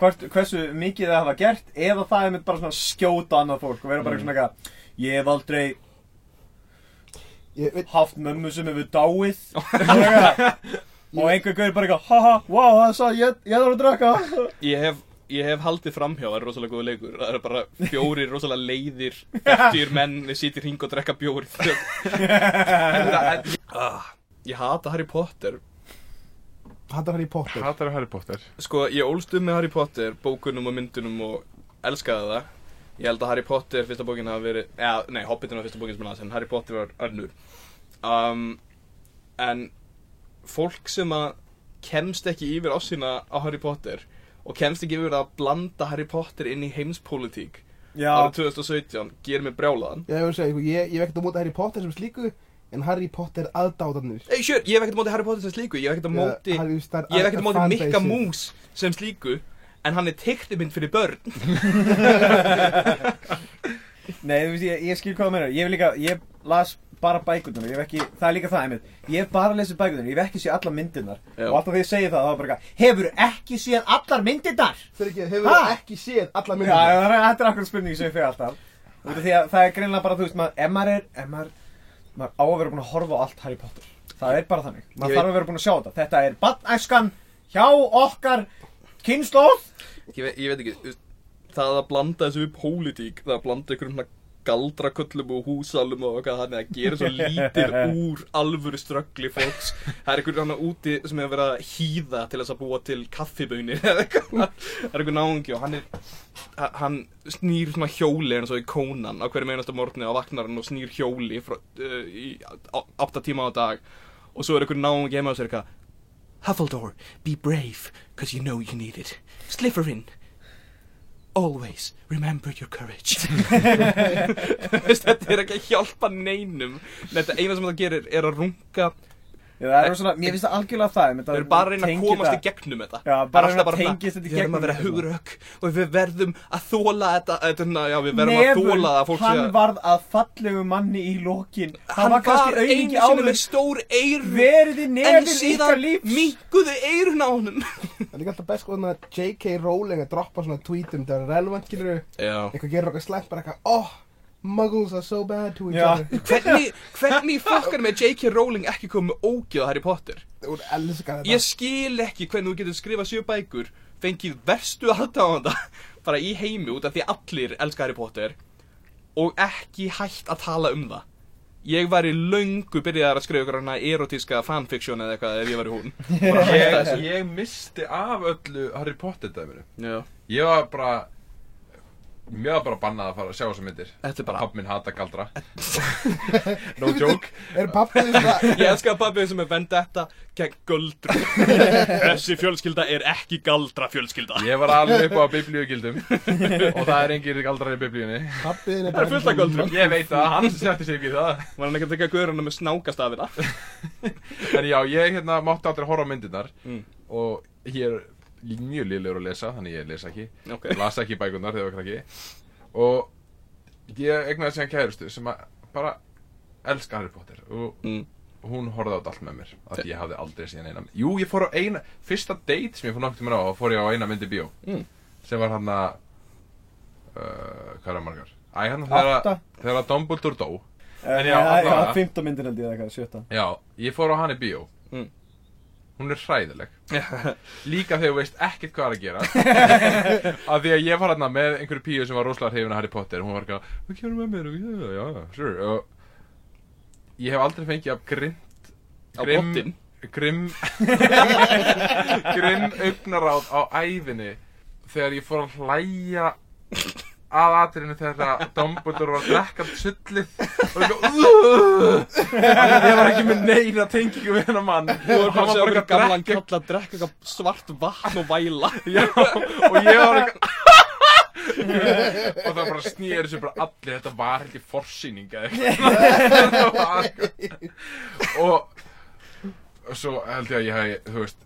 hvort, hversu mikið það hafa gert eða það einmitt bara svona skjóta annað fólk og vera bara svona eitthvað ég hef aldrei veit, haft mömmu sem hefur dáið. Og einhver gaur bara eitthvað haha, wow, það er svo, ég, ég þarf að draka Ég hef ég hef haldið framhjá, það er rosalega góð leikur. Það er bara fjórir rosalega leiðir Fættir menn, sýtir hring og drekka bjóri ah, Ég hata Harry Potter. Hattar Harry Potter. Hatar Harry Potter. Sko, ég ólst um með Harry Potter, bókunum og myndunum og elskaði það Ég held að Harry Potter, fyrsta bókin hafa verið eða, Nei, Hobbitin var fyrsta bókin sem hann en Harry Potter var önnur. Um, En fólk sem að kemst ekki yfir ásýna á Harry Potter og kemst ekki yfir að blanda Harry Potter inn í heimspólitík Já, árið 2017 gerir mig brjálaðan. Ég hef segja, sko, ég, ég ekkert á móti Harry Potter sem slíku En Harry Potter aðdáðanir Ei, sjör, ég ekkert á móti Harry Potter sem slíku Ég ekkert á móti er Ég ekkert á móti. Mikka Mús sem slíku En hann er teiknimynd fyrir börn. Nei, þú veist, ég, ég skil hvað það meina Ég hef líka, ég las bara bækurnar Ég hef ekki, það er líka það, einmitt. Ég hef bara lesið bækurnar, ég hef ekki séð allar myndirnar. Já. Og alltaf þegar ég segi það, þá er bara eitthvað Hefur ekki séð allar myndirnar? Fyrir ekki, hefur Ha? ekki séð alla Já, myndir það er, þetta er akkur spurning sem ég fyrir alltaf. Út af því að það er greinlega bara, þú veist, maður, ef maður er, ef maður, maður á að vera búin að horfa á allt Harry Potter. Það er bara þannig, Ég maður veit- þarf að vera búin að sjá þetta. Þetta er badnæskan hjá okkar kynnslóð ég, ég veit ekki Það að blanda þessu við pólitík Það að blanda einhverjum svona galdraköllum og húsalum og eitthvað þannig að gera svo lítið úr alvöru ströggli fólks. Það er einhver hann úti sem hefur verið að hýða til þess að búa til eitthvað. Það er einhver náungi og hann er ha- hann snýr svona hjóli eins og í kónan á hverju einasta morgni á vaknarinn og snýr hjóli frá, uh, í á- átta tíma á dag. Og svo er einhver náungi heima og sér eitthvað Huffledore, be brave, cause you know you need it. Slytherin, always remember your courage. Þetta er ekki að hjálpa neinum. Þetta eina sem það gerir er að runga. Já, það er svona, mér finnst það algjörlega það einmitt, Þeir eru bara að reyna að tengja komast í gegnum þetta. Já, bara alltaf reyna að tengist þetta í Við verðum gegnum að vera hugrök og við verðum að þóla þetta. já, við verðum að þóla það að fólk hann að... varð að fallegu manni í lokin Hann var einu sinni með stór eyru. Verið í En nefið ykkar síðan lífs minguðu eyrun á honum. Það er líka alltaf best sko að J.K. Rowling að droppa svona tweetum Það er relevant, muggles are so bad to each Já. other Hvernig, hvernig fokkar með J.K. Rowling ekki komið með ógjöð á Harry Potter? Þú elskar þetta Ég skil ekki hvernig þú getur skrifað sjö bækur fengið verstu aðdáðanda bara í heimi út af því allir elska Harry Potter og ekki hægt að tala um það Ég væri löngu byrjaðar að skrifa ykkur hana erotíska fanfiction eða eitthvað ef ég væri hún Bara hætta ég, þessu ég misti af öllu Harry Potter dæminu Já, Ég var bara Mér var bara bannað að fara að sjá þessar myndir. Þetta er bara- Papp minn hata galdra. No joke. Er pappið þetta Ég elska pappið sem er vendetta gegn göldru Þessi fjölskylda er ekki galdra fjölskylda. Ég var alveg upp á biblíugildum. Og það er engir galdrar í biblíunni. Pappið er Það er fullt af göldrum. Ég veit það, hann setti sig ekki í það. Var hann ekki að tekja guðurinn með snákastafina? En já, ég hérna mátti aldrei horfa á myndirnar. Mm. Og ég er mjög liðlegur að lesa Þannig ég lesa ekki Ok. Las ekki bækurnar þegar ég var krakki Og ég egnaði síðan kærustu Sem að bara elska Harry Potter Og mm. hún horfði á allt með mér Að ég hafði aldrei síðan eina Jú, ég fór á eina Fyrsta date sem ég fór mér á Fór ég á eina myndi bíó Mm. Sem var hann að uh, Hvað er það margar? Æ, hann þegar þegar Dumbledore dó En já, já, allavega. 15 myndir held ég eða eitthvað, sjötta Já, ég fór á hann í bíó Mm. Hún er hræðileg Líka þegar þú veist ekkert hvað er að gera Af því að ég var hérna með einhverju píu sem var rosalega hrifin af Harry Potter Hún var ekki að, hvað kemur með mér? Og Já, já, sure Og ég hef aldrei fengið grimt Á pottinn? Grimm Grimm augnaráð á ævinni Þegar ég fór að hlæja að atrinu þegar að Dumbledore var drekkand sullið. Og að ég var ekki með neina tengingu við hennar mann. Og að hann var bara gamlan að drekka kall að drekka svart vatn og væla. Já, og ég var ekki og það bara snýri sér bara allir þetta var ég forsýning Það og og svo held ég að ég hef þú veist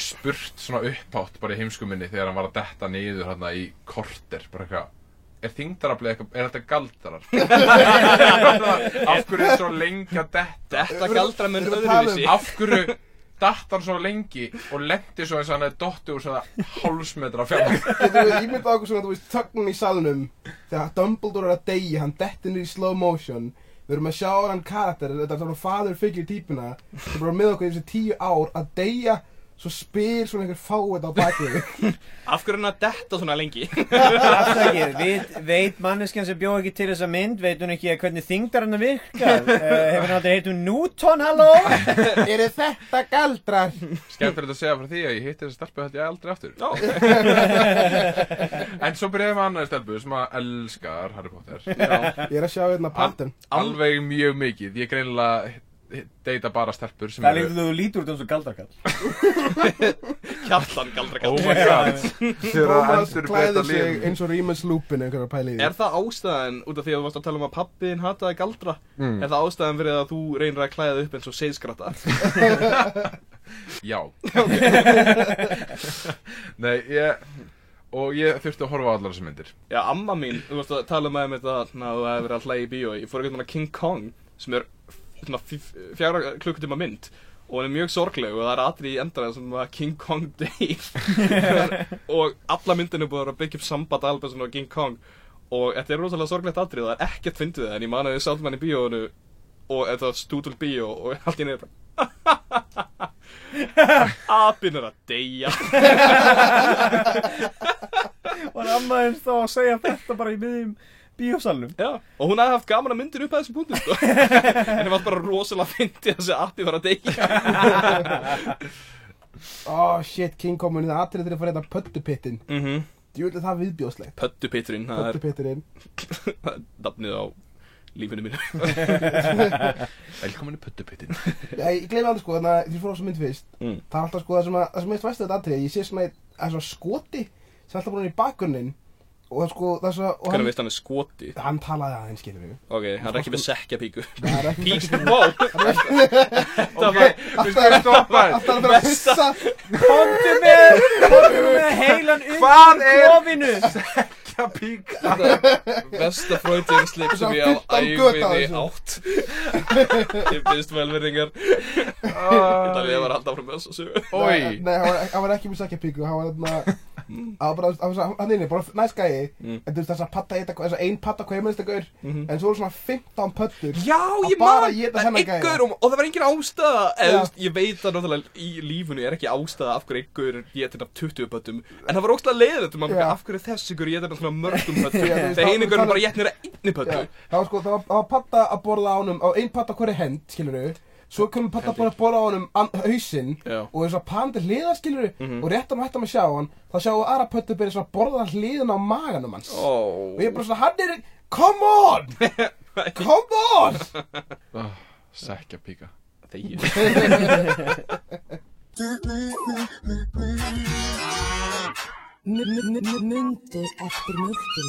spurt svona upphátt bara í heimskuminni þegar hann var að detta niður hérna í korter bara eitthvað er þingdarafli eitthvað, er þetta galdrar af hverju er svo lengi að detta? Þetta galdra um- öðruvísi. af hverju datt hann svo lengi og lendi svo eins og hann hefði dotti úr svona hálfsmetra fjall? Getur við ímyndað okkur svona, þú veist, þögnin í salnum Þegar Dumbledore er að deyja, hann dettinur í slow motion. Við erum að sjá hann karakter, þetta er svona father figure típuna Sem bara með okkur í þessi tíu ár að deyja svo spyr svona einhver fáið á bakið. Af hverju er hann að detta svona lengi? Afsakið, veit, veit manneskjan sem bjóð ekki til þessa mynd, veit hún ekki hvernig þingdar hann virkar? Uh, hefur hann aldrei heit hún Newton, halló? Eru þetta galdrar? Skemmtilegt að segja frá því að ég hitti þessa stelpu held ég aldrei aftur Já. En svo byrjaði með annar stelpu sem að elskar Harry Potter Ég er að sjá hérna partin. Alveg mjög mikið Ég greinilega deyta bara stelpur sem Það lítur þú lítur út um svo galdrakall. Kjartan galdra Oh my god Þegar að Thomas endur sig lífum eins og Remus Lupin einhverja pæli í því. Er það ástæðan, út af því að þú varst að tala um að pappiðin hataði galdra, Mm. er það ástæðan fyrir að þú reynir að klæða upp eins og seiðskratta? Já Nei, ég Og ég þurfti að horfa á allar þessar myndir Já, amma mín, þú varst að tala með um þetta, na, þú hefði verið að hlæja í bíó, ég fór ekki með King Kong, sem er fjara klukkutíma mynd, og hún er mjög sorgleg og það er atrið í endaræðin sem að King Kong deyr. Og alla myndin er búin að byggja upp samband alveg svona King Kong og þetta er rosalega sorglegt atrið og það er ekkert fyndið það en ég man að við sátum hann í bíóinu og þetta var stúdul bíó og allt í bara Apinn er að deyja. Var amma eins þá að segja þetta bara í miðjum bíósalnum? Já, og hún hafði haft gaman að myndir upp að þessum punktum sko. en það var bara rosalega fyndið að þessi appi var að deyja Oh shit, King Common, það atrið til að fara hérna pöttupittin. mm -hmm. Ég að það er viðbjóðslegt. Pöttupitturinn, það er Pöttupitturinn. nafnið á lífinu mínu Velkomin í puttupittin Já, ég gleymi aldrei sko, þannig að því fór á þessu mynd fyrst. Mm. Það er alltaf sko það sem að, það sem er veist þetta atrið, ég sé svona, að það er svona skoti sem er alltaf búin í bakgrunnin og sko, er svo, og Hvernig hann, veist hann er skoti hann talaði aðeins, skilur við. Ok, hann er ekki með sekja píku. Það er ekki Pík, wow Ok, við skulum stoppa Alltaf að vera að pissa Komdu með, komdu með heilan er- klofinu. Kja pík Besta fröytið slip sem ég á Svona 15 göt á æfinni þessu. átt. Ég byrðist velverðingar Þetta Æ, lefar alltaf frá með þessu sögu. Oi Nei, hann var, var ekki með sækjapíku, hann var þarna Hann bara, hann inni, bara næst gæi Mm. En þú veist þess að patta eitthvað, þess að ein patta hvað heimilist eitthvað Mhm. En svo voru svona 15 pöttur Já, ég man, er ykkur og, það var engin ástæða. Eða, Ég veit að náttúrulega í lífunu er ekki ástæða af hverju ykkur getur af 20 pöttum. En það var ógstlega leiðið af hverju þess ykkur getur svona mörgum veist, Þegar ykkur þá- bara getnir að einni pöttu það var sko, það var, patta að borða á honum á ein patta hverju hend, skilur Svo komum patta bara að borða á honum an- hausinn. Og þess að pandir hliðar, skilur við Mhm. Og rétt að hættum að sjá hann Þá sjáum við aðra pöttu byrja svona að borða hliðina á maganum hans Ó, Og ég er bara svona, hann er, come on, come on Oh, Sekja píka þegið Mundu eftir mjölkinu.